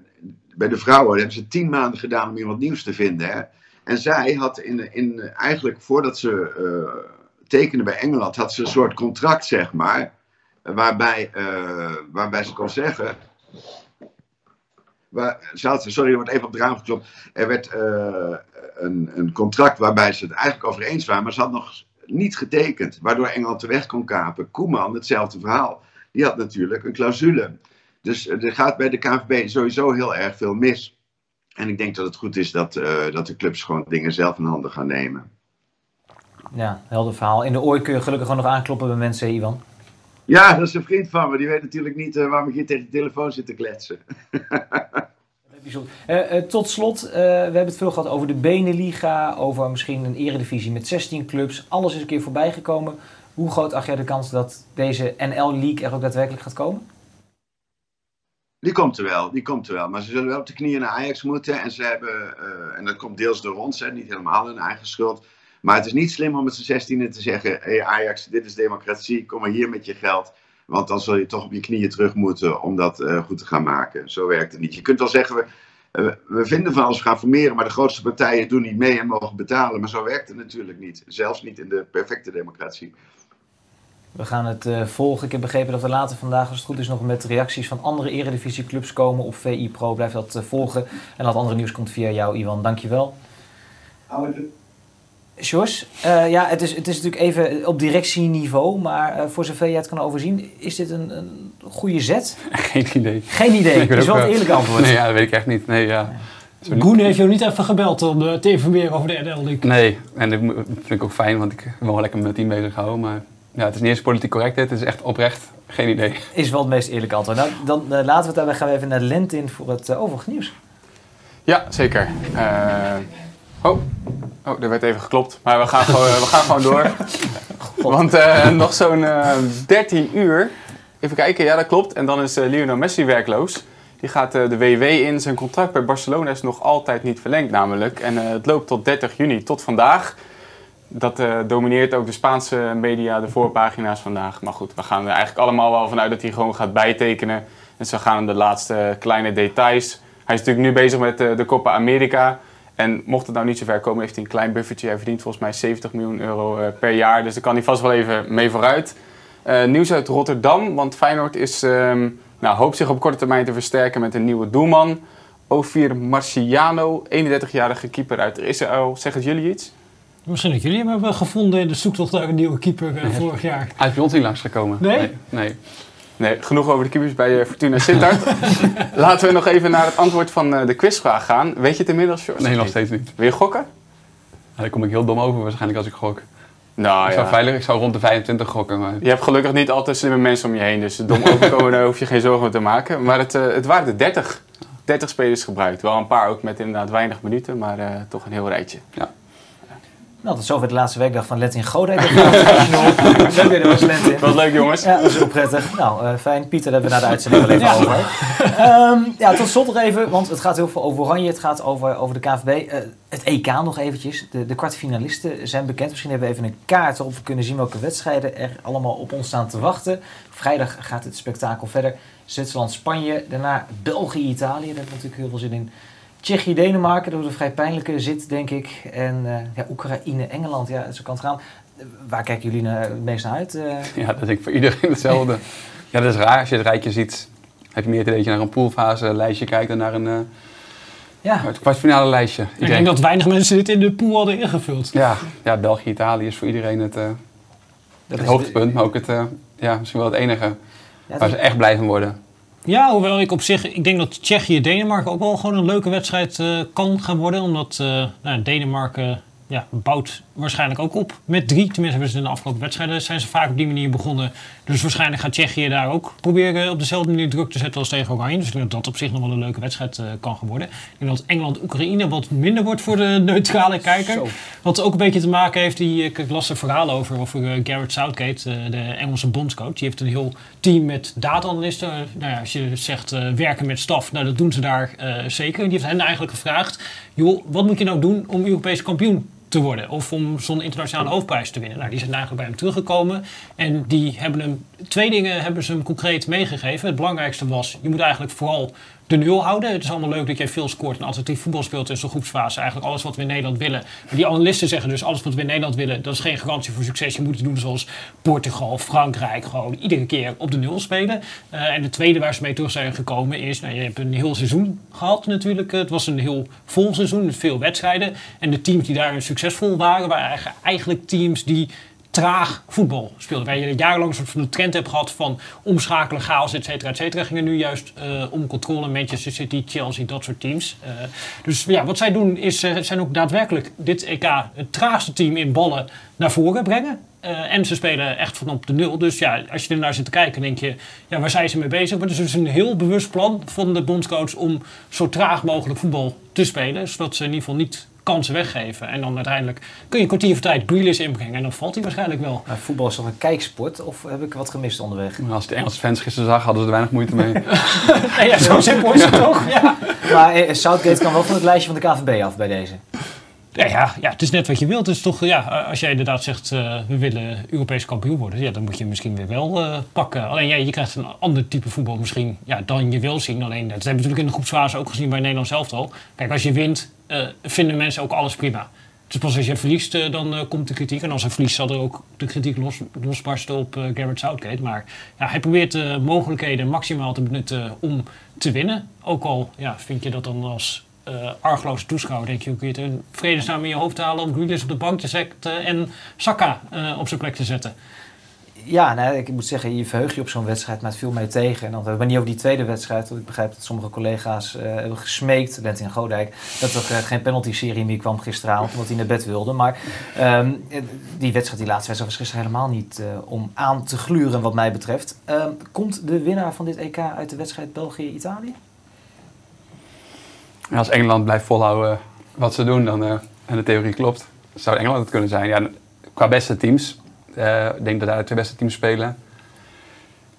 bij de vrouwen hebben ze tien maanden gedaan om iemand nieuws te vinden. Hè? En zij had in, in, eigenlijk voordat ze uh, tekende bij Engeland, had ze een soort contract, zeg maar. Waarbij, waarbij ze kon zeggen. Waar, sorry, er wordt even op de raam geklopt. Er werd een, een contract waarbij ze het eigenlijk over eens waren, maar ze had nog niet getekend. Waardoor Engeland de weg kon kapen. Koeman, hetzelfde verhaal. Die had natuurlijk een clausule. Dus er gaat bij de KNVB sowieso heel erg veel mis. En ik denk dat het goed is dat, uh, dat de clubs gewoon dingen zelf in handen gaan nemen. Ja, helder verhaal. In de ooi kun je gelukkig gewoon nog aankloppen bij mensen, Ivan. Ja, dat is een vriend van me. Die weet natuurlijk niet uh, waarom ik hier tegen de telefoon zit te kletsen. Uh, uh, tot slot, we hebben het veel gehad over de Beneliga, over misschien een eredivisie met 16 clubs. Alles is een keer voorbij gekomen. Hoe groot acht jij de kans dat deze NL-league er ook daadwerkelijk gaat komen? Die komt er wel, die komt er wel. Maar ze zullen wel op de knieën naar Ajax moeten. En ze hebben, en dat komt deels door ons, hè, niet helemaal hun eigen schuld. Maar het is niet slim om met z'n 16 te zeggen: hey Ajax, dit is democratie, kom maar hier met je geld. Want dan zul je toch op je knieën terug moeten om dat uh, goed te gaan maken. Zo werkt het niet. Je kunt wel zeggen, we, uh, we vinden van alles gaan formeren, maar de grootste partijen doen niet mee en mogen betalen. Maar zo werkt het natuurlijk niet. Zelfs niet in de perfecte democratie. We gaan het uh, volgen. Ik heb begrepen dat we later vandaag, als het goed is, nog met reacties van andere eredivisieclubs komen op VI Pro. Blijf dat volgen. En dat andere nieuws komt via jou, Iwan. Dankjewel. Jos, uh, ja, het is, het is natuurlijk even op directieniveau, maar uh, voor zover jij het kan overzien, is dit een, een goede zet? Geen idee. Geen idee, dat is wel een eerlijk antwoord. Nee, ja, dat weet ik echt niet. Nee, ja. ja. Goen heeft jou niet even gebeld om te informeren over de NL League? Nee, en dat vind ik ook fijn, want ik wil wel lekker met het team bezig houden, maar ja, het is niet eens politiek correct, het is echt oprecht geen idee. Is wel het meest eerlijke antwoord. Nou, dan laten we het daarbij gaan we even naar Lent in voor het overige nieuws. Ja, zeker. Oh, oh, er werd even geklopt. Maar we gaan gewoon, we gaan gewoon door. Want uh, nog zo'n uh, 13 uur. Even kijken, ja dat klopt. En dan is uh, Lionel Messi werkloos. Die gaat de WW in. Zijn contract bij Barcelona is nog altijd niet verlengd namelijk. En het loopt tot 30 juni, tot vandaag. Dat domineert ook de Spaanse media, de voorpagina's vandaag. Maar goed, we gaan er eigenlijk allemaal wel vanuit dat hij gewoon gaat bijtekenen. En ze gaan de laatste kleine details. Hij is natuurlijk nu bezig met de Copa America. En mocht het nou niet zover komen, heeft hij een klein buffertje. Hij verdient volgens mij 70 miljoen euro uh, per jaar. Dus daar kan hij vast wel even mee vooruit. Nieuws uit Rotterdam, want Feyenoord is, um, nou, hoopt zich op korte termijn te versterken met een nieuwe doelman. Ovir Marciano, 31-jarige keeper uit Israël. Zeggen jullie iets? Misschien dat jullie hem hebben gevonden in de zoektocht naar een nieuwe keeper uh, vorig jaar. Hij is bij ons niet langsgekomen. Nee? Nee. nee. Nee, genoeg over de keepers bij uh, Fortuna Sittard. Laten we nog even naar het antwoord van uh, de quizvraag gaan. Weet je het inmiddels, George? Nee, nog steeds niet. Wil je gokken? Ja, daar kom ik heel dom over waarschijnlijk als ik gok. Nou, ik, zou veilig, ik zou rond de 25 gokken. Maar... Je hebt gelukkig niet altijd slimme mensen om je heen. Dus dom overkomen, daar hoef je geen zorgen mee te maken. Maar het, uh, het waren de 30. 30 spelers gebruikt. Wel een paar ook met inderdaad weinig minuten, maar toch een heel rijtje. Ja. Nou, tot zover de laatste werkdag van Let in Godheid. Leuk weer, was Let in. Wat leuk, jongens. Ja, dat is heel prettig. Nou, uh, fijn. Pieter, daar hebben we na de uitzending wel even ja. over. Um, ja, tot slot nog even, want het gaat heel veel over Oranje. Het gaat over, over de KVB. Uh, het EK nog eventjes. De, de kwartfinalisten zijn bekend. Misschien hebben we even een kaart waarop we kunnen zien welke wedstrijden er allemaal op ons staan te wachten. Vrijdag gaat het spektakel verder. Zwitserland, Spanje. Daarna België, Italië. Daar hebben we natuurlijk heel veel zin in. Tsjechië, Denemarken, dat wordt een vrij pijnlijke zit, denk ik. En uh, ja, Oekraïne, Engeland, ja, zo kan het gaan. Waar kijken jullie naar, het meest naar uit? Uh? Ja, dat denk ik voor iedereen hetzelfde. ja, dat is raar. Als je het rijtje ziet, heb je meer het idee dat je naar een poolfase lijstje kijkt dan naar een uh, ja. het kwartfinale lijstje. Ik denk, denk dat weinig mensen dit in de pool hadden ingevuld. Ja, ja België, Italië is voor iedereen het, het hoogtepunt, maar ook het, ja, misschien wel het enige ja, waar ze echt blij van worden. Ja, hoewel ik op zich, ik denk dat Tsjechië-Denemarken ook wel gewoon een leuke wedstrijd uh, kan gaan worden. Omdat uh, nou, Denemarken ja, bouwt waarschijnlijk ook op met drie. Tenminste hebben ze in de afgelopen wedstrijden zijn ze vaak op die manier begonnen. Dus waarschijnlijk gaat Tsjechië daar ook proberen op dezelfde manier druk te zetten als tegen Oranje. Dus ik denk dat dat op zich nog wel een leuke wedstrijd uh, kan worden. Ik denk dat Engeland-Oekraïne wat minder wordt voor de neutrale kijker. Zo. Wat ook een beetje te maken heeft, die, ik las er verhaal over, over uh, Garrett Southgate, uh, de Engelse bondscoach. Die heeft een heel team met data-analysten. nou ja, als je zegt werken met staf, nou dat doen ze daar zeker. Die heeft hen eigenlijk gevraagd, joh, wat moet je nou doen om Europees kampioen te worden. Of om zo'n internationale hoofdprijs te winnen. Nou, die zijn eigenlijk bij hem teruggekomen. En die hebben hem, twee dingen hebben ze hem concreet meegegeven. Het belangrijkste was, je moet eigenlijk vooral de nul houden. Het is allemaal leuk dat jij veel scoort en attractief voetbal speelt in zo'n groepsfase. Eigenlijk alles wat we in Nederland willen. Maar die analisten zeggen dus alles wat we in Nederland willen, dat is geen garantie voor succes. Je moet het doen zoals Portugal, Frankrijk, gewoon iedere keer op de nul spelen. Uh, en de tweede waar ze mee terug zijn gekomen is, nou, je hebt een heel seizoen gehad natuurlijk. Het was een heel vol seizoen met veel wedstrijden. En de teams die daarin succesvol waren, waren eigenlijk teams die traag voetbal speelde. Waar je jarenlang een soort van de trend hebt gehad van omschakelen, chaos, et cetera, et cetera. Gingen nu juist uh, om controle. Manchester City, Chelsea, dat soort teams. Uh, dus ja, wat zij doen is, uh, zijn ook daadwerkelijk dit EK het traagste team in ballen naar voren brengen. en ze spelen echt van op de nul. Dus ja, als je er naar zit te kijken, denk je, ja, waar zijn ze mee bezig? Maar het is dus een heel bewust plan van de bondscoach om zo traag mogelijk voetbal te spelen. Zodat ze in ieder geval niet kansen weggeven. En dan uiteindelijk kun je een kwartier van tijd Grealish inbrengen. En dan valt hij waarschijnlijk wel. Maar voetbal is toch een kijksport? Of heb ik wat gemist onderweg? Nou, als de Engelse fans gisteren zag, hadden ze er weinig moeite mee. nee, ja, zo simpel is het toch? Ja. Maar eh, Southgate kan wel van het lijstje van de KVB af bij deze. Ja, ja, ja, het is net wat je wilt. Het is toch, ja, als jij inderdaad zegt, uh, we willen Europees kampioen worden, ja, dan moet je misschien weer wel uh, pakken. Alleen ja, je krijgt een ander type voetbal misschien ja, dan je wil zien. Alleen, dat hebben we natuurlijk in de groepsfase ook gezien bij Nederland zelf al. Kijk, als je wint, uh, vinden mensen ook alles prima. Dus pas als je verliest, dan komt de kritiek. En als hij verliest, zal er ook de kritiek los, losbarsten op Garrett Southgate. Maar ja, hij probeert de mogelijkheden maximaal te benutten om te winnen. Ook al ja, vind je dat dan als argeloze toeschouwer denk je, hoe kun je het in vredesnaam in je hoofd halen om Grealish op de bank te zetten en Saka op zijn plek te zetten? Ja, nou, ik moet zeggen, je verheug je op zo'n wedstrijd, maar het viel mee tegen. En dan hebben we niet over die tweede wedstrijd. Want ik begrijp dat sommige collega's uh, hebben gesmeekt, Lentin Godijk, dat er geen penalty-serie meer kwam gisteravond, omdat hij naar bed wilde. Maar um, die wedstrijd, die laatste wedstrijd, was gisteren helemaal niet om aan te gluren, wat mij betreft. Um, komt de winnaar van dit EK uit de wedstrijd België-Italië? Als Engeland blijft volhouden wat ze doen dan, en de theorie klopt, zou Engeland het kunnen zijn. Ja, qua beste teams, uh, ik denk dat daar de twee beste teams spelen.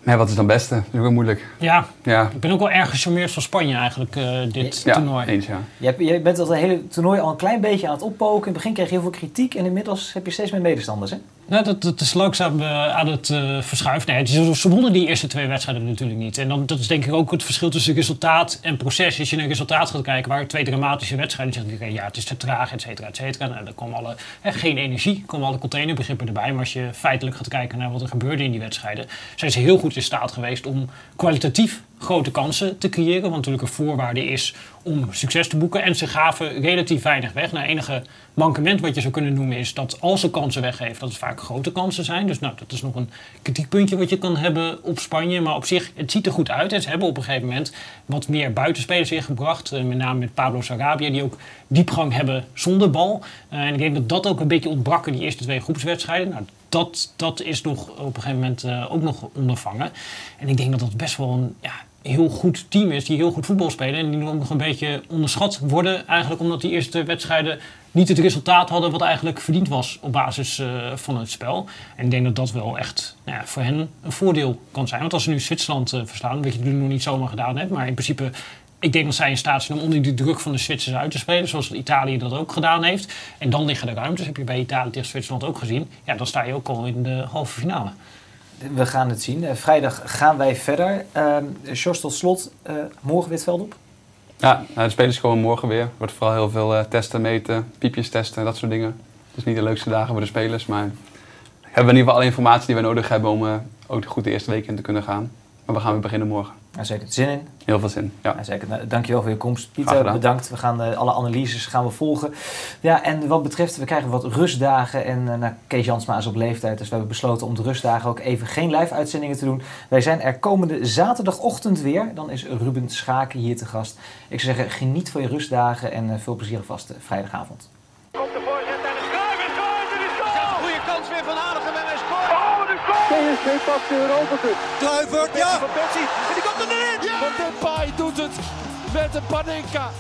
Maar wat is dan beste? Dat is ook wel moeilijk. Ja, ja, ik ben ook wel erg gecharmeerd van Spanje eigenlijk, uh, dit ja, toernooi. Eens, ja. Je, hebt, je bent dat hele toernooi al een klein beetje aan het oppoken. In het begin kreeg je heel veel kritiek en inmiddels heb je steeds meer medestanders, hè? Nou, dat, dat is langzaam uh, aan het uh, verschuiven. Nee, is, ze wonnen die eerste twee wedstrijden natuurlijk niet. En dan, dat is denk ik ook het verschil tussen resultaat en proces. Als je naar resultaat gaat kijken, waren twee dramatische wedstrijden. Dan zeg je, ja, het is te traag, et cetera, et cetera. Nou, dan komen alle, hè, geen energie, komen alle containerbegrippen erbij. Maar als je feitelijk gaat kijken naar wat er gebeurde in die wedstrijden, zijn ze heel goed in staat geweest om kwalitatief grote kansen te creëren. Want natuurlijk een voorwaarde is om succes te boeken. En ze gaven relatief weinig weg. Nou, enige mankement wat je zou kunnen noemen is dat als ze kansen weggeven, dat het vaak grote kansen zijn. Dus nou, dat is nog een kritiekpuntje wat je kan hebben op Spanje. Maar op zich, het ziet er goed uit. En ze hebben op een gegeven moment wat meer buitenspelers ingebracht. Uh, met name met Pablo Sarabia, die ook diepgang hebben zonder bal. Uh, en ik denk dat dat ook een beetje ontbrak in die eerste twee groepswedstrijden. Nou, dat, dat is nog op een gegeven moment uh, ook nog ondervangen. En ik denk dat dat best wel een ja, heel goed team is, die heel goed voetbal spelen. En die nog een beetje onderschat worden, eigenlijk omdat die eerste wedstrijden niet het resultaat hadden wat eigenlijk verdiend was op basis uh, van het spel. En ik denk dat dat wel echt nou ja, voor hen een voordeel kan zijn. Want als ze nu Zwitserland uh, verslaan, wat je nu nog niet zomaar gedaan hebt, maar in principe ik denk dat zij in staat zijn om onder die druk van de Zwitsers uit te spelen, zoals Italië dat ook gedaan heeft. En dan liggen de ruimtes, heb je bij Italië tegen Zwitserland ook gezien. Ja, dan sta je ook al in de halve finale. We gaan het zien. Uh, vrijdag gaan wij verder. Uh, Sjors, tot slot, uh, morgen weer het veld op? Ja, nou, de spelers komen morgen weer. Er wordt vooral heel veel uh, testen, meten, piepjes testen, dat soort dingen. Het is niet de leukste dagen voor de spelers, maar hebben we in ieder geval alle informatie die we nodig hebben om ook goed de eerste week in te kunnen gaan. Maar we gaan weer beginnen morgen. Zeker zin in. Heel veel zin, ja. Nou, zeker. Dankjewel voor je komst, Pieter. Bedankt. We gaan eh, alle analyses gaan we volgen. Ja, en wat betreft, we krijgen wat rustdagen. En eh, nou, Kees Jansma is op leeftijd, dus we hebben besloten om de rustdagen ook even geen live-uitzendingen te doen. Wij zijn er komende zaterdagochtend weer. Dan is Ruben Schaken hier te gast. Ik zou zeggen, geniet van je rustdagen en eh, veel plezier vast vrijdagavond. Komt de voorzet en de de goede kans weer van Aardigem en hij scoort! Oh, de score! Pakt Europa Cup. Ja! Van Depay doet het met een Panenka.